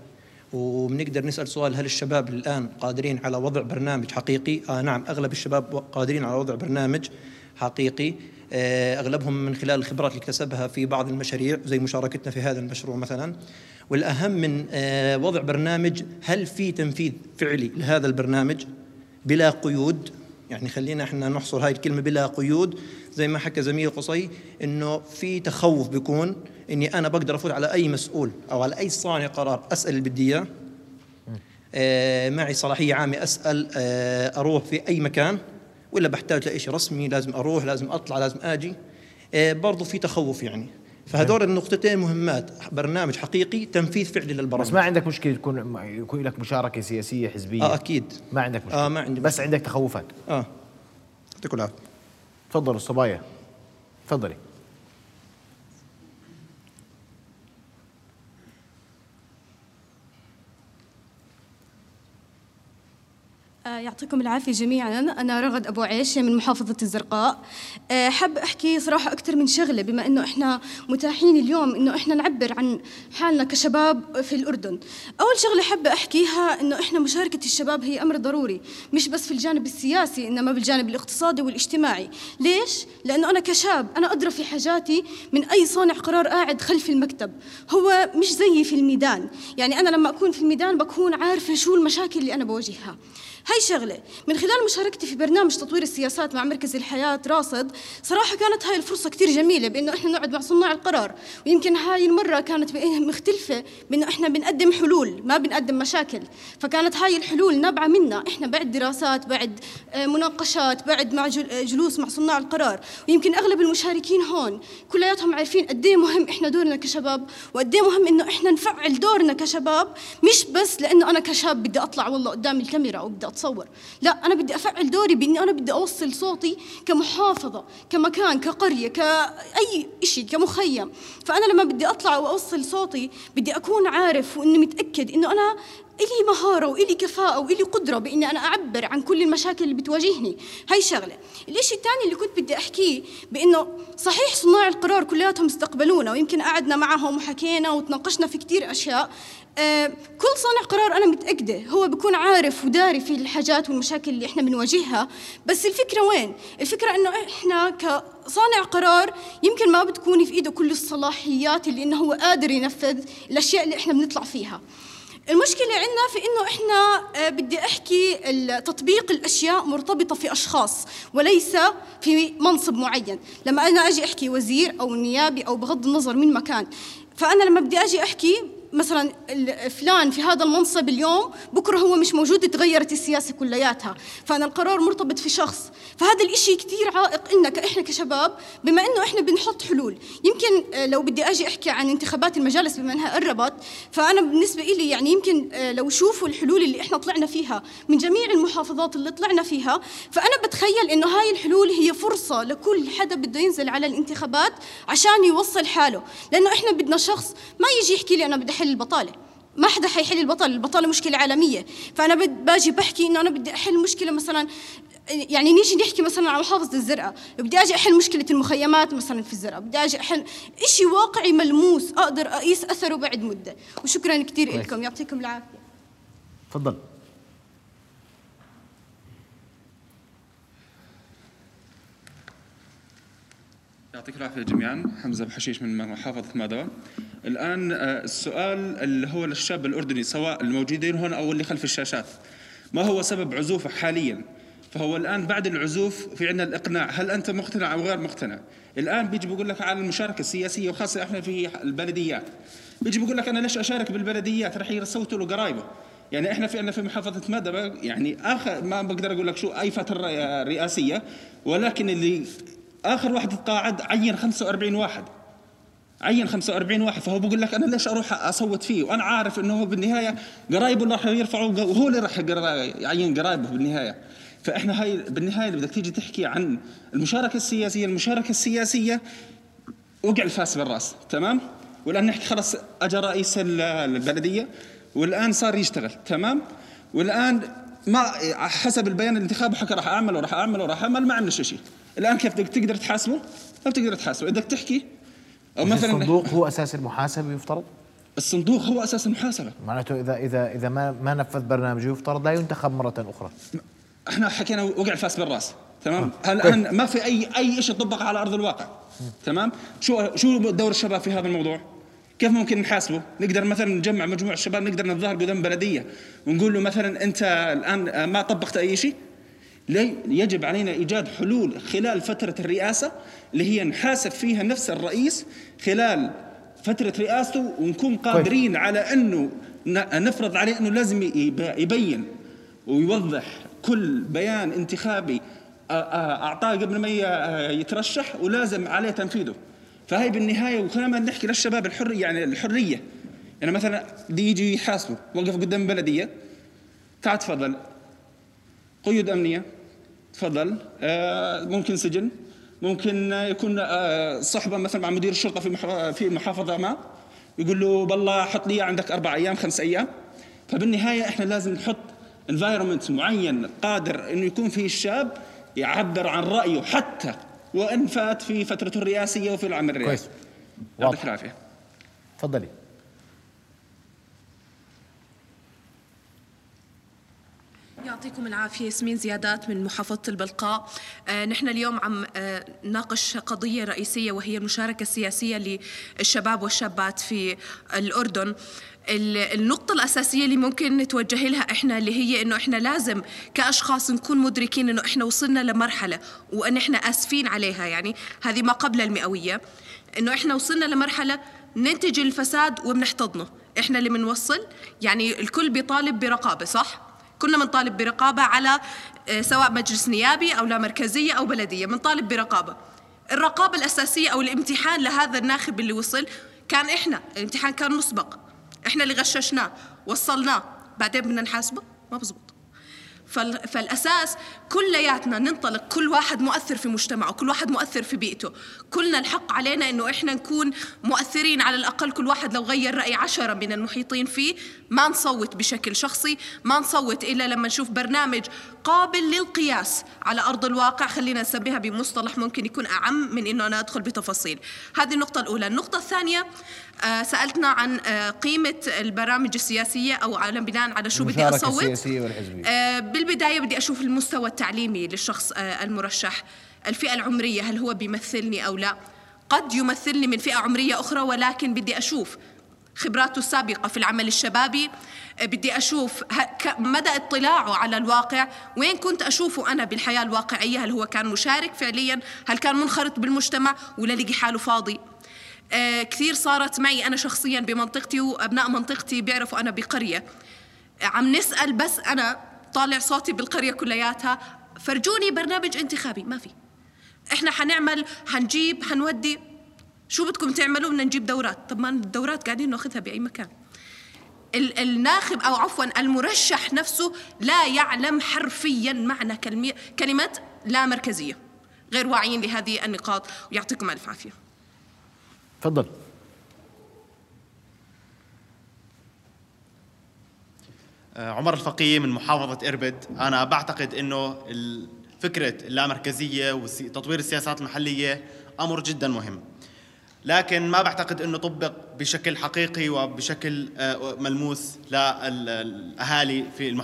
وبنقدر نسأل سؤال هل الشباب الآن قادرين على وضع برنامج حقيقي؟ آه نعم أغلب الشباب قادرين على وضع برنامج. حقيقي. آه، أغلبهم من خلال الخبرات اللي اكتسبها في بعض المشاريع زي مشاركتنا في هذا المشروع مثلا. والأهم من آه، وضع برنامج هل في تنفيذ فعلي لهذا البرنامج؟ بلا قيود. يعني خلينا إحنا نحصر هاي الكلمة بلا قيود. زي ما حكى زميل قصي إنه في تخوف بيكون إني أنا بقدر أفوت على أي مسؤول أو على أي صانع قرار أسأل اللي بدي إياه. آه، معي صلاحية عامة أسأل آه، أروح في أي مكان. ولا بحتاج لإشي رسمي لازم أروح لازم أطلع لازم آجي. آه، برضو في تخوف يعني. فهذول النقطتين مهمات. برنامج حقيقي تنفيذ فعلي للبرامج. بس ما عندك مشكلة تكون يكون لك مشاركة سياسية حزبية؟ آه أكيد. ما عندك مشكلة. آه ما عندي بس عندك تخوفات. آه. يعطيكم العافية. تفضلوا الصبايا تفضلي. يعطيكم العافية جميعا. أنا رغد أبو عيشة من محافظة الزرقاء. آه، حاب أحكي صراحة أكثر من شغلة بما أنه إحنا متاحين اليوم أنه إحنا نعبر عن حالنا كشباب في الأردن. أول شغلة حابة أحكيها أنه إحنا مشاركة الشباب هي أمر ضروري مش بس في الجانب السياسي إنما بالجانب الاقتصادي والاجتماعي. ليش؟ لأنه أنا كشاب أنا أدرى في حاجاتي من أي صانع قرار قاعد خلف المكتب. هو مش زيي في الميدان. يعني أنا لما أكون في الميدان بكون عارفة شو المشاكل اللي أنا بواجهها. هاي شغلة. من خلال مشاركتي في برنامج تطوير السياسات مع مركز الحياة راصد صراحة كانت هاي الفرصة كتير جميلة بأنه إحنا نقعد مع صناع القرار. ويمكن هاي المرة كانت مختلفة بأنه إحنا بنقدم حلول ما بنقدم مشاكل. فكانت هاي الحلول نابعة منا. إحنا بعد دراسات بعد آه، مناقشات بعد مع جلوس مع صناع القرار. ويمكن أغلب المشاركين هون كلياتهم عارفين قد إيه مهم إحنا دورنا كشباب وقد إيه مهم إنه إحنا نفعل دورنا كشباب مش بس لأنه أنا كشاب بدي أطلع والله قدام الكاميرا أو بدي أتصور. لا أنا بدي أفعل دوري بإني أنا بدي أوصل صوتي كمحافظة كمكان كقرية كأي شيء كمخيم. فأنا لما بدي أطلع وأوصل صوتي بدي أكون عارف وإني متأكد إنه أنا إلي مهارة وإلي كفاءة وإلي قدرة بإني أنا أعبر عن كل المشاكل اللي بتواجهني. هاي شغلة. الإشي الثاني اللي كنت بدي أحكيه بإنه صحيح صناع القرار كلياتهم استقبلونا ويمكن قعدنا معهم وحكينا وتناقشنا في كتير أشياء كل صانع قرار أنا متأكدة هو بيكون عارف وداري في الحاجات والمشاكل اللي إحنا بنواجهها. بس الفكرة وين؟ الفكرة إنه إحنا كصانع قرار يمكن ما بتكون في إيده كل الصلاحيات اللي إنه هو قادر ينفذ الأشياء اللي إحنا بنطلع فيها. المشكلة عندنا في إنه إحنا آه، بدي أحكي تطبيق الأشياء مرتبطة في أشخاص وليس في منصب معين. لما أنا أجي أحكي وزير أو نيابي أو بغض النظر من مكان فأنا لما بدي أجي أحكي مثلا فلان في هذا المنصب اليوم بكرة هو مش موجود تغيرت السياسة كلياتها. فأنا القرار مرتبط في شخص. فهذا الإشي كثير عائق لنا إحنا كشباب بما إنه إحنا بنحط حلول. يمكن آه، لو بدي أجي أحكي عن انتخابات المجالس بما إنها قربت فأنا بالنسبة لي يعني يمكن آه، لو شوفوا الحلول اللي إحنا طلعنا فيها من جميع المحافظات اللي طلعنا فيها فأنا بتخيل إنه هاي الحلول هي فرصة لكل حدا بده ينزل على الانتخابات عشان يوصل حاله. لأنه إحنا بدنا شخص ما يجي يحكي لي أنا بدي احل البطالة. ما حدا حيحل البطالة البطالة مشكلة عالمية. فأنا باجي بحكي إنه أنا بدي أحل مشكلة مثلا يعني نيجي نحكي مثلا عن محافظة الزرقاء بدي أجي أحل مشكلة المخيمات مثلا في الزرقاء بدي أجي أحل شيء واقعي ملموس أقدر أقيس أثره بعد مدة. وشكرا كثير لكم يعطيكم العافية. تفضل. يعطيك العافية جميعا. حمزة بحشيش من محافظة مادوى الآن آه، السؤال اللي هو للشاب الأردني سواء الموجودين هنا أو اللي خلف الشاشات. ما هو سبب عزوفه حاليا؟ فهو الآن بعد العزوف في عندنا الإقناع. هل أنت مقتنع أو غير مقتنع؟ الآن بيجي بيقول لك على المشاركة السياسية وخاصة إحنا في البلديات. بيجي بيقول لك أنا ليش أشارك بالبلديات؟ رح يصوتوا له قرايبه. يعني إحنا في عندنا في محافظة مدبه يعني آخر ما بقدر أقول لك شو اي فتره رئاسيه ولكن اللي آخر واحد تقاعد عين 45 واحد. عين 45 واحد فهو بقول لك أنا ليش أروح أصوت فيه؟ وأنا عارف إنه هو بالنهاية قرايبه اللي راح يرفعوا وهو اللي راح يعين قرايبه بالنهاية. فإحنا هاي بالنهاية بدك تيجي تحكي عن المشاركة السياسية المشاركة السياسية وقع الفاس بالرأس تمام؟ والآن نحكي خلص اجى رئيس البلدية والآن صار يشتغل تمام؟ والآن ما حسب البيان الانتخابي حكى راح اعمل وراح اعمل وراح اعمل ما عمل شيء الآن كيف بدك تقدر تحاسبه؟ ما بتقدر تحاسبه. بدك تحكي أو مثلا الصندوق هو أساس المحاسبة يفترض؟ الصندوق هو أساس المحاسبة. معناته اذا اذا إذا ما ما نفذ برنامجه يفترض لا ينتخب مرة أخرى. إحنا حكينا وقع الفاس بالرأس تمام؟ آه. الآن طيب. ما في اي أي شيء طبق على أرض الواقع تمام؟ شو شو دور الشباب في هذا الموضوع؟ كيف ممكن نحاسبه؟ نقدر مثلا نجمع مجموعة الشباب نقدر نتظاهر قدام بلدية ونقول له مثلا أنت الآن ما طبقت أي شيء يجب علينا إيجاد حلول خلال فترة الرئاسة اللي هي نحاسب فيها نفس الرئيس خلال فترة رئاسته ونكون طيب. قادرين على أنه نفرض عليه أنه لازم يبين ويوضح كل بيان انتخابي أعطاه قبل ما يترشح ولازم عليه تنفيذه. فهي بالنهاية وكما نحكي للشباب الحرية يعني الحرية. يعني مثلا دي يجي يحاسبوا وقف قدام بلدية تعال تفضل. قيود أمنية. تفضل. آه ممكن سجن. ممكن يكون آه صحبة مثلا مع مدير الشرطة في في محافظة ما. يقول له بالله حط لي عندك أربع أيام خمس أيام. فبالنهاية إحنا لازم نحط انفايرمنت معين قادر إنه يكون فيه الشاب يعبر عن رأيه حتى وإن فات في فترته الرئاسية وفي العمل الرئاسي. كويس. يعطيك العافية. تفضلي. يعطيكم العافية ياسمين زيادات من محافظة البلقاء. آه نحن اليوم عم آه نناقش قضية رئيسية وهي المشاركة السياسية للشباب والشابات في الأردن. النقطة الأساسية اللي ممكن نتوجه لها إحنا اللي هي إنه إحنا لازم كأشخاص نكون مدركين إنه إحنا وصلنا لمرحلة وإن إحنا آسفين عليها. يعني هذه ما قبل المئوية. إنه إحنا وصلنا لمرحلة ننتج الفساد وبنحتضنه. إحنا اللي بنوصل. يعني الكل بيطالب برقابة صح؟ كنا بنطالب برقابة على آه، سواء مجلس نيابي أو لا مركزية أو بلدية بنطالب برقابة. الرقابة الأساسية أو الامتحان لهذا الناخب اللي وصل كان إحنا الامتحان كان مسبق. إحنا اللي غششناه وصلناه. بعدين بدنا نحاسبه؟ ما بزبط. فالأساس كلياتنا ننطلق كل واحد مؤثر في مجتمعه كل واحد مؤثر في بيئته. كلنا الحق علينا إنه إحنا نكون مؤثرين على الأقل كل واحد لو غير رأي عشرة من المحيطين فيه. ما نصوت بشكل شخصي ما نصوت إلا لما نشوف برنامج قابل للقياس على أرض الواقع. خلينا نسميها بمصطلح ممكن يكون أعم من إنه أنا أدخل بتفاصيل. هذه النقطة الأولى. النقطة الثانية آه سألتنا عن آه قيمة البرامج السياسية أو على بناء على شو بدي أصوت. والحزبية. آه بالبداية بدي أشوف المستوى التعليمي للشخص آه المرشح. الفئة العمرية هل هو بيمثلني أو لا؟ قد يمثلني من فئة عمرية أخرى ولكن بدي أشوف خبراته السابقة في العمل الشبابي. آه، بدي أشوف مدى اطلاعه على الواقع. وين كنت أشوفه أنا بالحياة الواقعية؟ هل هو كان مشارك فعليا؟ هل كان منخرط بالمجتمع؟ ولا لقي حاله فاضي؟ آه، كثير صارت معي أنا شخصيا بمنطقتي وأبناء منطقتي بيعرفوا أنا بقرية. عم نسأل بس أنا طالع صوتي بالقرية كلياتها فرجوني برنامج انتخابي ما في. إحنا حنعمل حنجيب حنودي. شو بدكم تعملوا؟ بدنا نجيب دورات. طب ما الدورات قاعدين ناخذها بأي مكان. الناخب أو عفوا المرشح نفسه لا يعلم حرفيا معنى كلمه لا مركزية. غير واعيين لهذه النقاط. ويعطيكم ألف عافية. تفضل آه، عمر الفقيه من محافظة إربد. أنا بعتقد أنه فكرة اللامركزية وتطوير السياسات المحلية أمر جدا مهم. لكن ما بعتقد أنه طبق بشكل حقيقي وبشكل آه، ملموس للأهالي في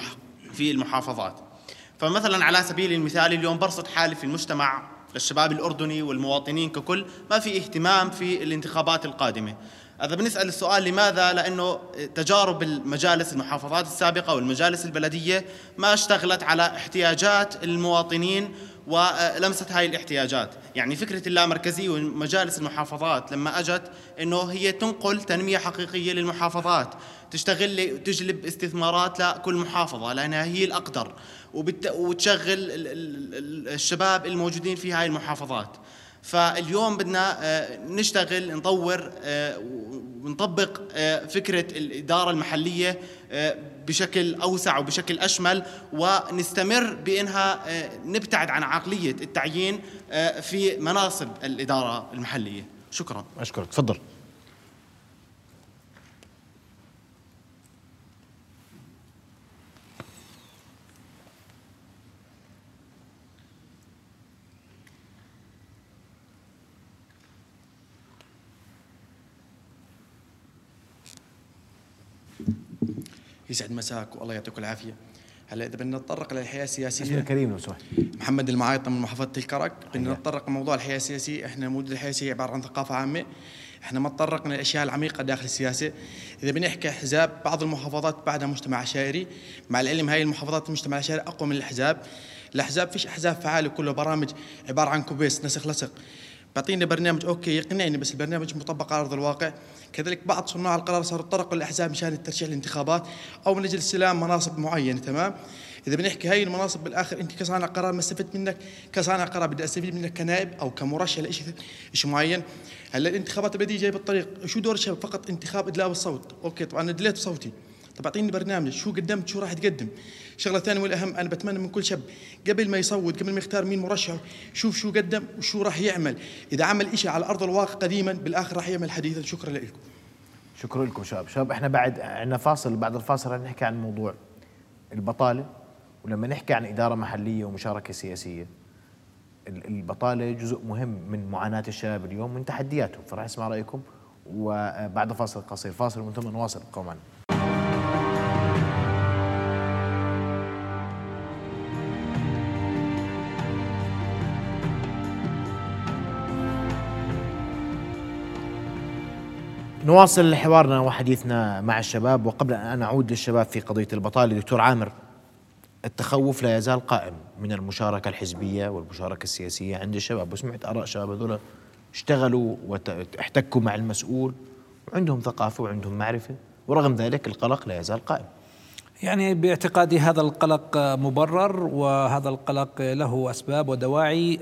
في المحافظات. فمثلا على سبيل المثال اليوم برصد حالي في المجتمع للشباب الأردني والمواطنين ككل ما في اهتمام في الانتخابات القادمة. هذا بنسأل السؤال لماذا؟ لأنه تجارب المجالس المحافظات السابقة والمجالس البلدية ما اشتغلت على احتياجات المواطنين ولمست هاي الاحتياجات. يعني فكرة اللامركزية ومجالس المحافظات لما أجت أنه هي تنقل تنمية حقيقية للمحافظات تشتغل تجلب استثمارات لكل محافظة لأنها هي الأقدر وتشغل الشباب الموجودين في هاي المحافظات. فاليوم بدنا آه، نشتغل نطور آه، ونطبق آه، فكرة الإدارة المحلية بشكل أوسع وبشكل أشمل ونستمر بأنها نبتعد عن عقلية التعيين في مناصب الإدارة المحلية. شكرا. أشكرك. تفضل. يسعد مساك والله يعطيك العافية. هلا إذا بدنا نتطرق للحياة السياسيه اسمك كريم لو سمحت. محمد المعايطه من محافظة الكرك. بدنا نتطرق لموضوع الحياة السياسية. إحنا موجود الحياة السياسية عبارة عن ثقافة عامة. إحنا ما تطرقنا للاشياء العميقة داخل السياسة. إذا بنحكي احزاب بعض المحافظات بعدها مجتمع عشائري. مع العلم هاي المحافظات المجتمع العشائري أقوى من الأحزاب. الأحزاب فيش أحزاب فعالة. كله برامج عبارة عن copy paste نسخ لصق. بعطيني برنامج okay يقنعني بس البرنامج مطبق على أرض الواقع. كذلك بعض صناع القرار صاروا تطرقوا للاحزاب مشان الترشيح الانتخابات أو من أجل استلام مناصب معينة تمام؟ إذا بنحكي هاي المناصب بالآخر أنت كصانع قرار ما استفدت منك كصانع قرار بدي أستفيد منك كنائب أو كمرشح لشيء شيء معين. هلأ الانتخابات البلديه جاية بالطريق شو دور الشباب فقط انتخاب إدلاء الصوت okay طبعا ادليت صوتي طب أعطيني برنامج شو قدمت شو راح تقدم؟ شغلة ثانية والأهم أنا بتمنى من كل شاب قبل ما يصوت قبل ما يختار مين مرشح شوف شو قدم وشو راح يعمل. إذا عمل شيء على أرض الواقع قديما بالآخر راح يعمل حديثا. شكرا لكم. شكرا لكم شباب. شباب إحنا بعد عندنا فاصل بعد الفاصل رح نحكي عن موضوع البطالة. ولما نحكي عن إدارة محلية ومشاركة سياسية البطالة جزء مهم من معاناة الشباب اليوم من تحدياتهم. فراح أسمع رأيكم وبعد فاصل قصير. فاصل ومن ثم نواصل. قوما نواصل حوارنا وحديثنا مع الشباب وقبل أن أعود للشباب في قضية البطالة دكتور عامر التخوف لا يزال قائم من المشاركة الحزبية والمشاركة السياسية عند الشباب. وسمعت آراء شباب هذول اشتغلوا واحتكوا مع المسؤول وعندهم ثقافة وعندهم معرفة ورغم ذلك القلق لا يزال قائم. يعني باعتقادي هذا القلق مبرر وهذا القلق له أسباب ودواعي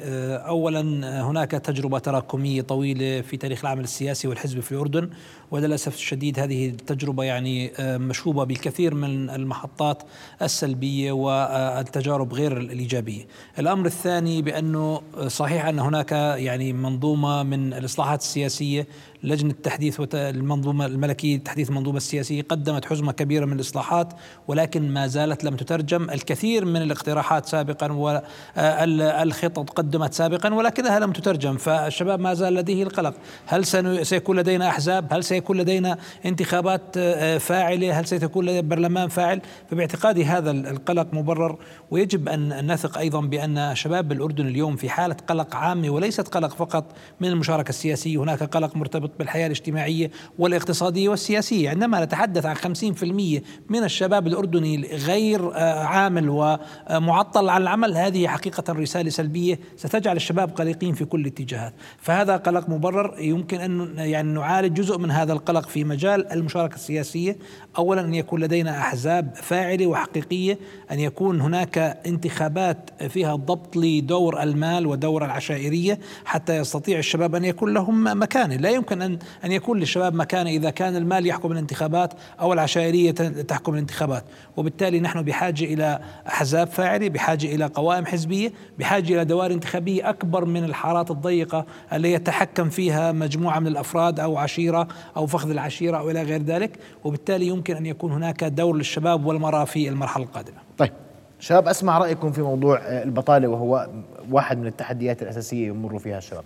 اولا هناك تجربة تراكمية طويلة في تاريخ العمل السياسي والحزبي في الأردن وللأسف الشديد هذه التجربة يعني مشوبة بالكثير من المحطات السلبية والتجارب غير الإيجابية. الأمر الثاني بأنه صحيح أن هناك يعني منظومة من الإصلاحات السياسية لجنة تحديث المنظومة الملكية تحديث المنظومة السياسية قدمت حزمة كبيرة من الإصلاحات ولكن ما زالت لم تترجم. الكثير من الاقتراحات سابقا والخطط قدمت سابقا ولكنها لم تترجم. فالشباب ما زال لديه القلق. هل سيكون لدينا أحزاب؟ هل سيكون لدينا انتخابات فاعلة؟ هل سيكون لدينا برلمان فاعل؟ فباعتقادي هذا القلق مبرر. ويجب أن نثق أيضا بأن شباب الأردن اليوم في حالة قلق عامة وليست قلق فقط من المشاركة السياسية. هناك قلق مرتبط بالحياة الاجتماعية والاقتصادية والسياسية. عندما نتحدث عن 50% من الشباب الأردني غير عامل ومعطل عن العمل هذه حقيقة رسالة سلبية ستجعل الشباب قلقين في كل الاتجاهات. فهذا قلق مبرر يمكن أن يعني نعالج جزء من هذا القلق في مجال المشاركة السياسية. أولا أن يكون لدينا أحزاب فاعلة وحقيقية أن يكون هناك انتخابات فيها ضبط لدور المال ودور العشائرية حتى يستطيع الشباب أن يكون لهم مكانة. لا يمكن أن أن يكون للشباب مكانة إذا كان المال يحكم الانتخابات أو العشائرية تحكم الانتخابات. وبالتالي نحن بحاجة إلى أحزاب فاعلة بحاجة إلى قوائم حزبية بحاجة إلى دوائر انتخابية أكبر من الحارات الضيقة اللي يتحكم فيها مجموعة من الأفراد أو عشيرة أو فخذ العشيرة أو إلى غير ذلك. وبالتالي يمكن أن يكون هناك دور للشباب والمرأة في المرحلة القادمة. طيب شباب أسمع رأيكم في موضوع البطالة وهو واحد من التحديات الأساسية يمر فيها الشباب.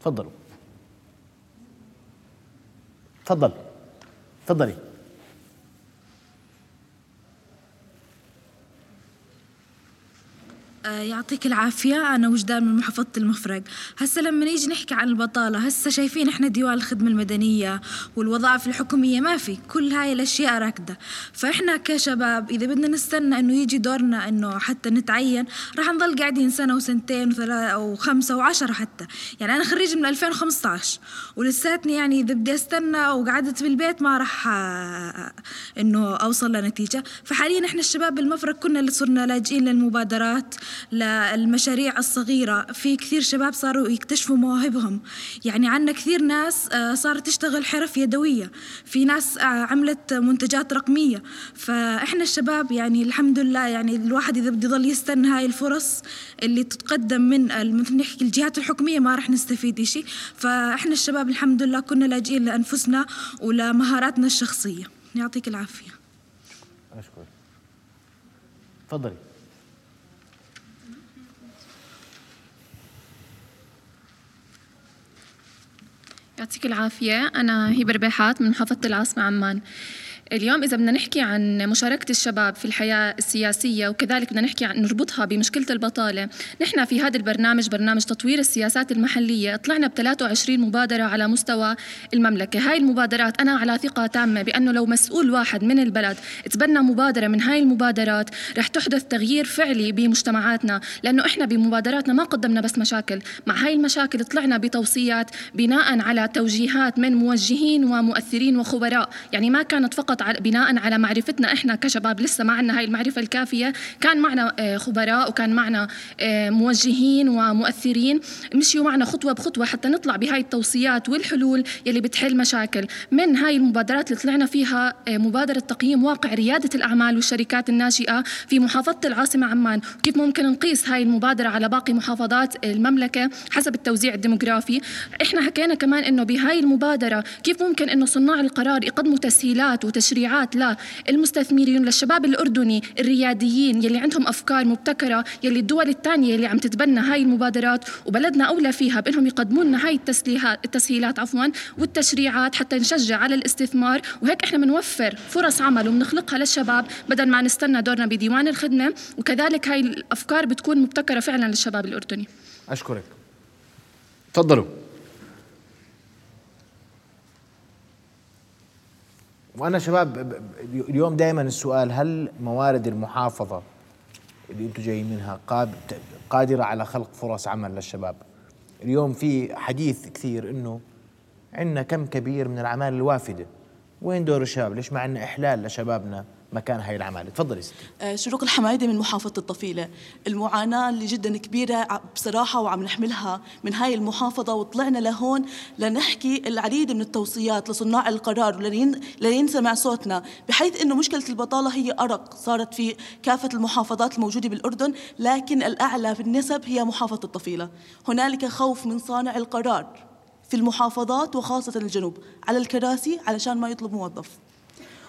تفضلوا. تفضل تفضلي. يعطيك العافية. أنا وجدان من محافظة المفرق. هسا لما نيجي نحكي عن البطالة هسا شايفين إحنا ديوان الخدمة المدنية والوظائف الحكومية ما في. كل هاي الأشياء راكدة. فإحنا كشباب إذا بدنا نستنى إنه يجي دورنا إنه حتى نتعين راح نضل قاعدين سنة وسنتين وثلاثة وخمسة وعشرة حتى. يعني أنا خريج من 2015 ولساتني يعني إذا بدي أستنى وقعدت بالبيت ما راح إنه أوصل لنتيجة. فحاليا إحنا الشباب بالمفرق كنا اللي صرنا لاجئين للمبادرات. للمشاريع الصغيرة. في كثير شباب صاروا يكتشفوا مواهبهم. يعني عنا كثير ناس صارت تشتغل حرف يدوية. في ناس عملت منتجات رقمية. فإحنا الشباب يعني الحمد لله يعني الواحد إذا بده يضل يستنى هاي الفرص اللي تتقدم من مثل نحكي الجهات الحكومية ما رح نستفيد شيء فإحنا الشباب الحمد لله كنا لاجئين لأنفسنا ولمهاراتنا الشخصية. يعطيك العافية. أشكر تفضلي. يعطيك العافية. أنا هبة ربيحات من محافظة العاصمة عمان. اليوم إذا بدنا نحكي عن مشاركة الشباب في الحياة السياسية وكذلك بدنا نحكي عن نربطها بمشكلة البطالة نحن في هذا البرنامج برنامج تطوير السياسات المحلية طلعنا ب 23 مبادرة على مستوى المملكة. هاي المبادرات أنا على ثقة تامة بأنه لو مسؤول واحد من البلد تبنى مبادرة من هاي المبادرات رح تحدث تغيير فعلي بمجتمعاتنا لأنه إحنا بمبادراتنا ما قدمنا بس مشاكل. مع هاي المشاكل طلعنا بتوصيات بناء على توجيهات من موجهين ومؤثرين وخبراء يعني ما كانت فقط بناء على معرفتنا إحنا كشباب لسه ما عندنا هاي المعرفة الكافية. كان معنا خبراء وكان معنا موجهين ومؤثرين. مشيوا معنا خطوة بخطوة حتى نطلع بهاي التوصيات والحلول يلي بتحل مشاكل. من هاي المبادرات اللي طلعنا فيها مبادرة تقييم واقع ريادة الأعمال والشركات الناشئة في محافظة العاصمة عمان. كيف ممكن نقيس هاي المبادرة على باقي محافظات المملكة حسب التوزيع الديموغرافي؟ إحنا حكينا كمان إنه بهاي المبادرة كيف ممكن إنه صناع القرار يقدموا تسهيلات وتشريعات تشريعات. للمستثمرين للشباب الأردني الرياديين يلي عندهم أفكار مبتكرة يلي الدول الثانية يلي عم تتبنى هاي المبادرات وبلدنا أولى فيها بأنهم يقدموا لنا هاي التسهيلات التسهيلات عفوا والتشريعات حتى نشجع على الاستثمار. وهيك إحنا بنوفر فرص عمل وبنخلقها للشباب بدل ما نستنى دورنا بديوان الخدمة. وكذلك هاي الأفكار بتكون مبتكرة فعلا للشباب الأردني. أشكرك. تفضلوا. وأنا شباب اليوم دائما السؤال هل موارد المحافظة اللي أنتم جايين منها قادرة على خلق فرص عمل للشباب؟ اليوم في حديث كثير إنه عندنا كم كبير من الأعمال الوافدة. وين دور الشباب؟ ليش ما عندنا إحلال لشبابنا؟ مكان هاي العمالة. تفضلي ستي. آه، شروق الحمايدة من محافظة الطفيلة. المعاناة اللي جدا كبيرة بصراحة وعم نحملها من هاي المحافظة وطلعنا لهون لنحكي العديد من التوصيات لصناع القرار ولينسمع صوتنا. بحيث أنه مشكلة البطالة هي أرق. صارت في كافة المحافظات الموجودة بالأردن لكن الأعلى في النسب هي محافظة الطفيلة. هنالك خوف من صانع القرار في المحافظات وخاصة الجنوب. على الكراسي علشان ما يطلب موظف.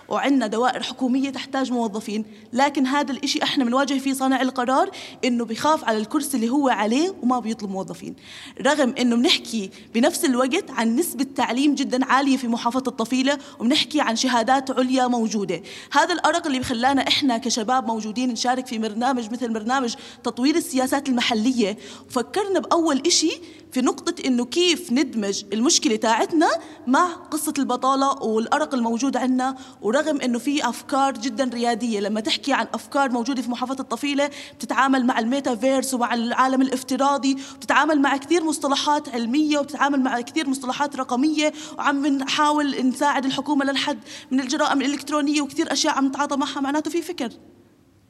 وعندنا دوائر حكومية تحتاج موظفين. لكن هذا الإشي إحنا بنواجه فيه صانع القرار إنه بخاف على الكرسي اللي هو عليه وما بيطلب موظفين. رغم إنه بنحكي بنفس الوقت عن نسبة تعليم جدا عالية في محافظة الطفيلة وبنحكي عن شهادات عليا موجودة. هذا الأرق اللي بخلانا إحنا كشباب موجودين نشارك في برنامج مثل برنامج تطوير السياسات المحلية. وفكرنا بأول إشي في نقطة إنه كيف ندمج المشكلة تاعتنا مع قصة البطالة والأرق الموجود عندنا ورغم إنه في أفكار جدا ريادية. لما تحكي عن أفكار موجودة في محافظة الطفيلة بتتعامل مع الميتافيرس ومع العالم الافتراضي بتتعامل مع كثير مصطلحات علمية وبتتعامل مع كثير مصطلحات رقمية وعم نحاول نساعد الحكومة للحد من الجرائم الإلكترونية وكثير أشياء عم نتعاطى معها. معناته في فكر.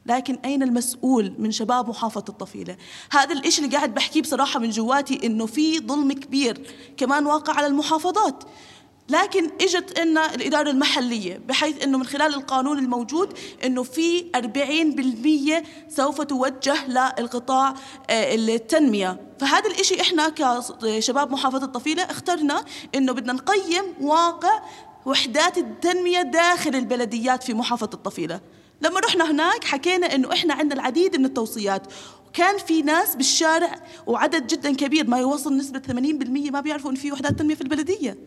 لكن أين المسؤول من شباب محافظة الطفيلة؟ هذا الإشي اللي قاعد بحكيه بصراحة من جواتي إنه في ظلم كبير كمان واقع على المحافظات. لكن إجت لنا الإدارة المحلية بحيث أنه من خلال القانون الموجود أنه في 40% سوف توجه للقطاع آه، التنمية. فهذا الإشي إحنا كشباب محافظة الطفيلة اخترنا أنه بدنا نقيم واقع وحدات التنمية داخل البلديات في محافظة الطفيلة. لما رحنا هناك حكينا إنه إحنا عندنا العديد من التوصيات. وكان في ناس بالشارع وعدد جدا كبير ما يوصل نسبة 80% ما بيعرفوا إن في وحدات تنمية في البلدية.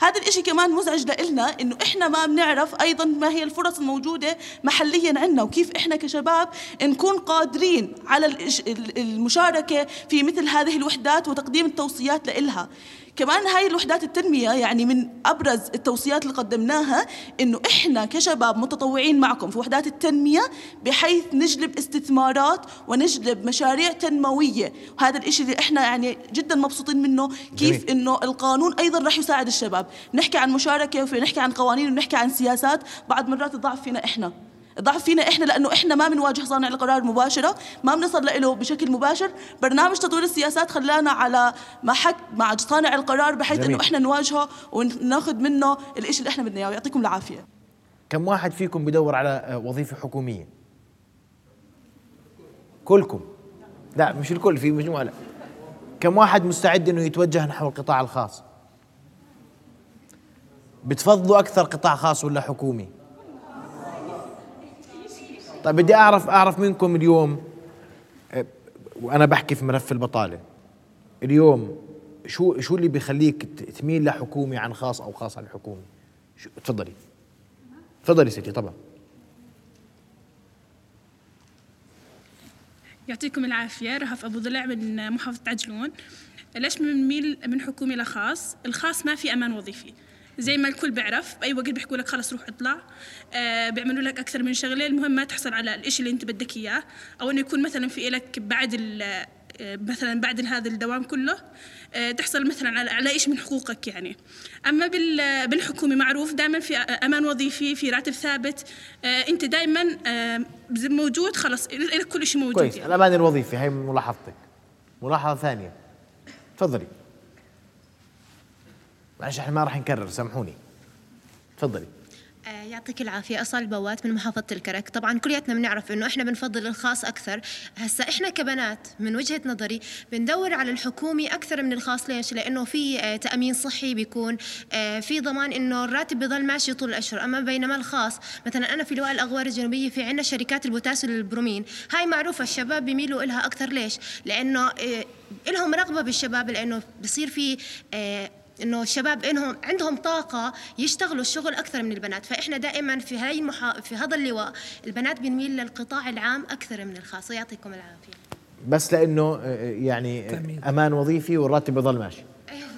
هذا الإشي كمان مزعج لإلنا إنه إحنا ما بنعرف أيضا ما هي الفرص الموجودة محليا عندنا وكيف إحنا كشباب نكون قادرين على المشاركة في مثل هذه الوحدات وتقديم التوصيات لإلها. كمان هاي الوحدات التنمية يعني من أبرز التوصيات اللي قدمناها إنه إحنا كشباب متطوعين معكم في وحدات التنمية بحيث نجلب استثمارات ونجلب مشاريع تنموية. وهذا الإشي اللي إحنا يعني جدا مبسوطين منه كيف جميل. إنه القانون أيضا راح يساعد الشباب. نحكي عن مشاركة ونحكي عن قوانين ونحكي عن سياسات بعض مرات تضعف فينا إحنا. ضعف فينا إحنا لأنه إحنا ما بنواجه صانع القرار مباشرة ما بنصل له بشكل مباشر. برنامج تطوير السياسات خلانا على محك مع صانع القرار بحيث إنه إحنا نواجهه وناخذ منه الشيء اللي إحنا بدنا إياه. يعطيكم العافية. كم واحد فيكم بدور على وظيفة حكومية؟ كلكم. لا مش الكل في مجموعة لا. كم واحد مستعد إنه يتوجه نحو القطاع الخاص؟ بتفضلوا أكثر قطاع خاص ولا حكومي؟ طيب بدي اعرف أعرف منكم اليوم وأنا بحكي في ملف البطالة. اليوم شو شو اللي بيخليك تميل لحكومي عن خاص أو خاص عن حكومي تفضلي. تفضلي ستي طبعا يعطيكم العافية رهف أبو ضلع من محافظة عجلون. ليش بنميل من حكومي لخاص؟ الخاص ما في أمان وظيفي. زي ما الكل بيعرف. باي وقت بيحكوا لك خلص روح اطلع. آه بيعملوا لك أكثر من شغلة. المهم ما تحصل على الإشي اللي أنت بدك إياه. أو إنه يكون مثلا في لك بعد آه، مثلا بعد هذا الدوام كله آه تحصل مثلا على على شيء من حقوقك يعني. أما بالحكومة معروف دائما في أمان وظيفي في راتب ثابت. أنت دائما موجود خلص لك كل شيء موجود كويس. يعني. الأمان الوظيفي هي ملاحظتك. ملاحظة ثانية. تفضلي. معلش إحنا ما راح نكرر سامحوني. تفضلي. آه، يعطيك العافية. أصال البوات من محافظة الكرك. طبعا كلياتنا بنعرف أنه إحنا بنفضل الخاص أكثر. هسا إحنا كبنات من وجهة نظري بندور على الحكومي أكثر من الخاص. ليش؟ لأنه في آه، تأمين صحي بيكون آه، في ضمان أنه الراتب بضل ماشي طول الأشهر. أما بينما الخاص مثلا أنا في لواء الأغوار الجنوبية في عندنا شركات البوتاس والبرومين. هاي معروفة الشباب بيميلوا إلها أكثر. ليش؟ لأنه لهم رغبة بالشباب لأنه بصير في إنه الشباب إنهم عندهم طاقة يشتغلوا الشغل أكثر من البنات. فإحنا دائما في هاي المحا... في هذا اللواء البنات بنميل للقطاع العام أكثر من الخاص. يعطيكم العافية. بس لأنه آه، آه، يعني تأمين. أمان وظيفي والراتب بضل ماشي. أيوة.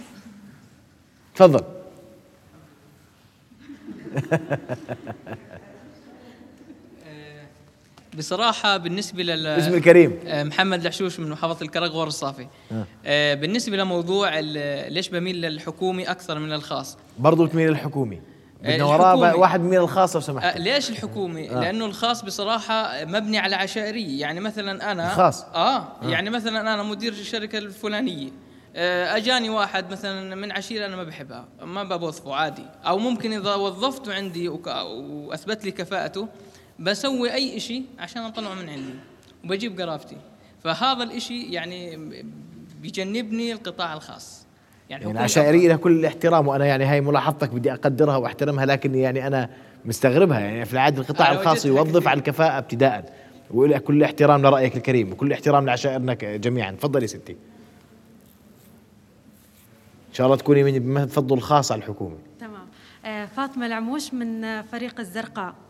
تفضل. بصراحة بالنسبة لل اسم الكريم. آه، محمد الحشوش من محافظة الكرك غور الصافي. آه. آه. بالنسبة لموضوع ليش بميل للحكومي أكثر من الخاص؟ برضو تميل للحكومي بدنا وراه واحد من الخاص لو سمحت. ليش الحكومي؟ آه. لأنه الخاص بصراحة مبني على عشائرية، يعني مثلا أنا خاص آه, آه. يعني مثلا أنا مدير الشركة الفلانية. أجاني واحد مثلا من عشيرة أنا ما بحبها. ما بوظفه عادي. أو ممكن إذا وظفته عندي وأثبت لي كفاءته بسوي أي شيء عشان أطلعه من عندي وبجيب قرابتي فهذا الشيء يعني بيجنبني القطاع الخاص. يعني, يعني عشائري لها كل الاحترام وأنا يعني هاي ملاحظتك بدي أقدرها وأحترمها لكن يعني أنا مستغربها. يعني في العادة القطاع الخاص يوظف على الكفاءة ابتداء وإلى كل احترام لرأيك الكريم وكل احترام لعشائرنا جميعا. تفضلي ستي. إن شاء الله تكوني من تفضل الخاص على الحكومة. تمام. آه، فاطمة العموش من فريق الزرقاء. آه،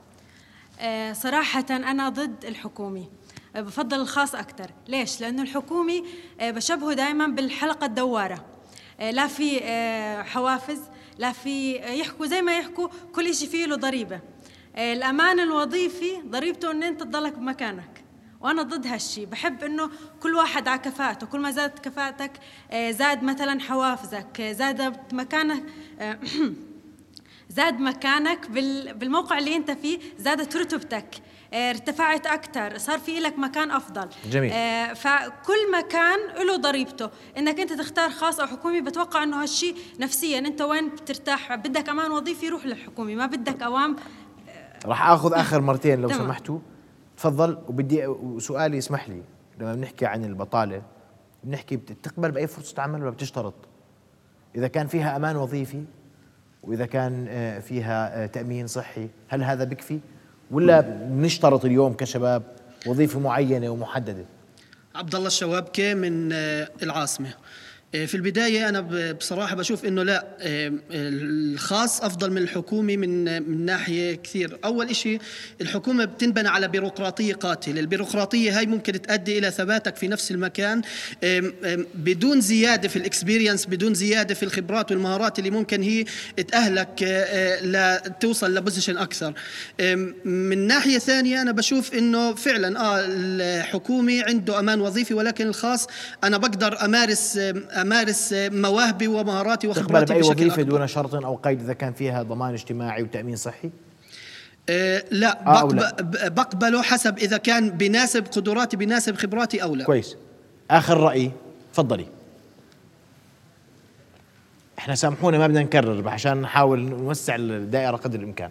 صراحة أنا ضد الحكومي. آه، بفضل الخاص أكثر ليش؟ لأنه الحكومي آه، بشبهه دائما بالحلقة الدوارة. لا في حوافز لا في يحكوا زي ما يحكوا كل شيء فيه له ضريبة. الأمان الوظيفي ضريبته أن أنت تضلك بمكانك. وأنا ضد هالشيء بحب إنه كل واحد على كفاءته. كل ما زادت كفاءتك زاد مثلا حوافزك. زادت مكانك زاد مكانك بالموقع اللي انت فيه زادت رتبتك آه، ارتفعت أكثر صار في لك مكان أفضل. جميل. آه فكل مكان له ضريبته. إنك أنت تختار خاص أو حكومي بتوقع إنه هالشيء نفسيا. أنت وين بترتاح؟ بدك أمان وظيفي روح للحكومي. ما بدك أوام آه راح آخذ آخر مرتين لو سمحتوا. تفضل. وبدي وسؤالي اسمح لي. لما بنحكي عن البطالة بنحكي بتقبل بأي فرصة عمل ولا بتشترط؟ إذا كان فيها أمان وظيفي وإذا كان آه، فيها آه، تأمين صحي هل هذا بكفي ولا بنشترط اليوم كشباب وظيفة معينة ومحددة؟ عبد الله الشوابكه من آه، العاصمة؟ في البداية أنا بصراحة بشوف إنه لا آه، الخاص أفضل من الحكومي من من ناحية كثير، أول شيء الحكومة بتنبنى على بيروقراطية قاتلة، البيروقراطية هاي ممكن تؤدي إلى ثباتك في نفس المكان بدون زيادة في ال experience، بدون زيادة في الخبرات والمهارات اللي ممكن هي تأهلك آه، لتوصل ل position أكثر. من ناحية ثانية أنا بشوف إنه فعلا آه الحكومي عنده أمان وظيفي ولكن الخاص أنا بقدر أمارس امارس مواهبي ومهاراتي وخبراتي بأي وظيفة دون شرط أو قيد إذا كان فيها ضمان اجتماعي وتأمين صحي؟ أه لا, آه لا. بقبله حسب إذا كان بناسب قدراتي بناسب خبراتي أو لا. كويس. آخر رأي. تفضلي. إحنا سامحونا ما بدنا نكرر عشان نحاول نوسع الدائرة قدر الإمكان.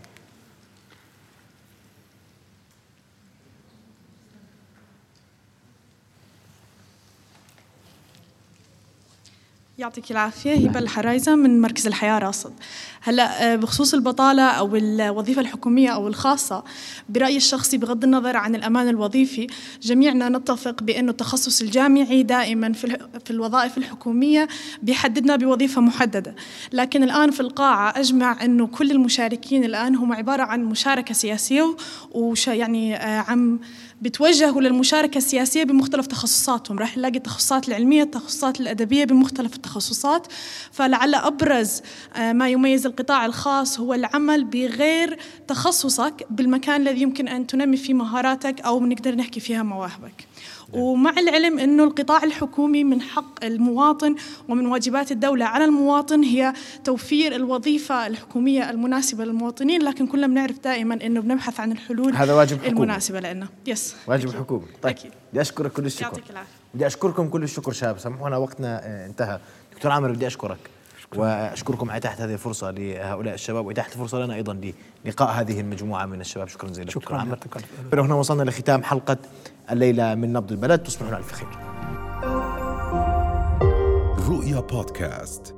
يعطيك العافية. هبة الحرايزة من مركز الحياة راصد. هلا آه، بخصوص البطالة أو الوظيفة الحكومية أو الخاصة برأيي الشخصي بغض النظر عن الأمان الوظيفي جميعنا نتفق بأنه التخصص الجامعي دائما في الوظائف الحكومية بيحددنا بوظيفة محددة. لكن الآن في القاعة أجمع أنه كل المشاركين الآن هم عبارة عن مشاركة سياسية وش يعني آه، عم بتوجهوا للمشاركة السياسية بمختلف تخصصاتهم. راح نلاقي التخصصات العلمية التخصصات الأدبية بمختلف التخصصات. فلعل أبرز آه، ما يميز القطاع الخاص هو العمل بغير تخصصك بالمكان الذي يمكن أن تنمي فيه مهاراتك أو نقدر نحكي فيها مواهبك. ومع العلم أنه القطاع الحكومي من حق المواطن ومن واجبات الدولة على المواطن هي توفير الوظيفة الحكومية المناسبة للمواطنين لكن كلنا بنعرف دائما أنه بنبحث عن الحلول هذا واجب حكومي. المناسبة لنا. يس واجب أكيد. حكومي. طيب بدي أشكرك كل الشكر. يعطيك العافية. بدي أشكركم كل الشكر شباب. سامحونا وقتنا آه، انتهى. دكتور عامر بدي أشكرك. وأشكركم على إتاحة هذه الفرصة لهؤلاء الشباب وإتاحة الفرصة لنا أيضا للقاء هذه المجموعة من الشباب. شكرا جزيلا شكرا عمر هنا وصلنا لختام حلقة الليلة من نبض البلد تصبحون على ألف خير. رؤيا بودكاست.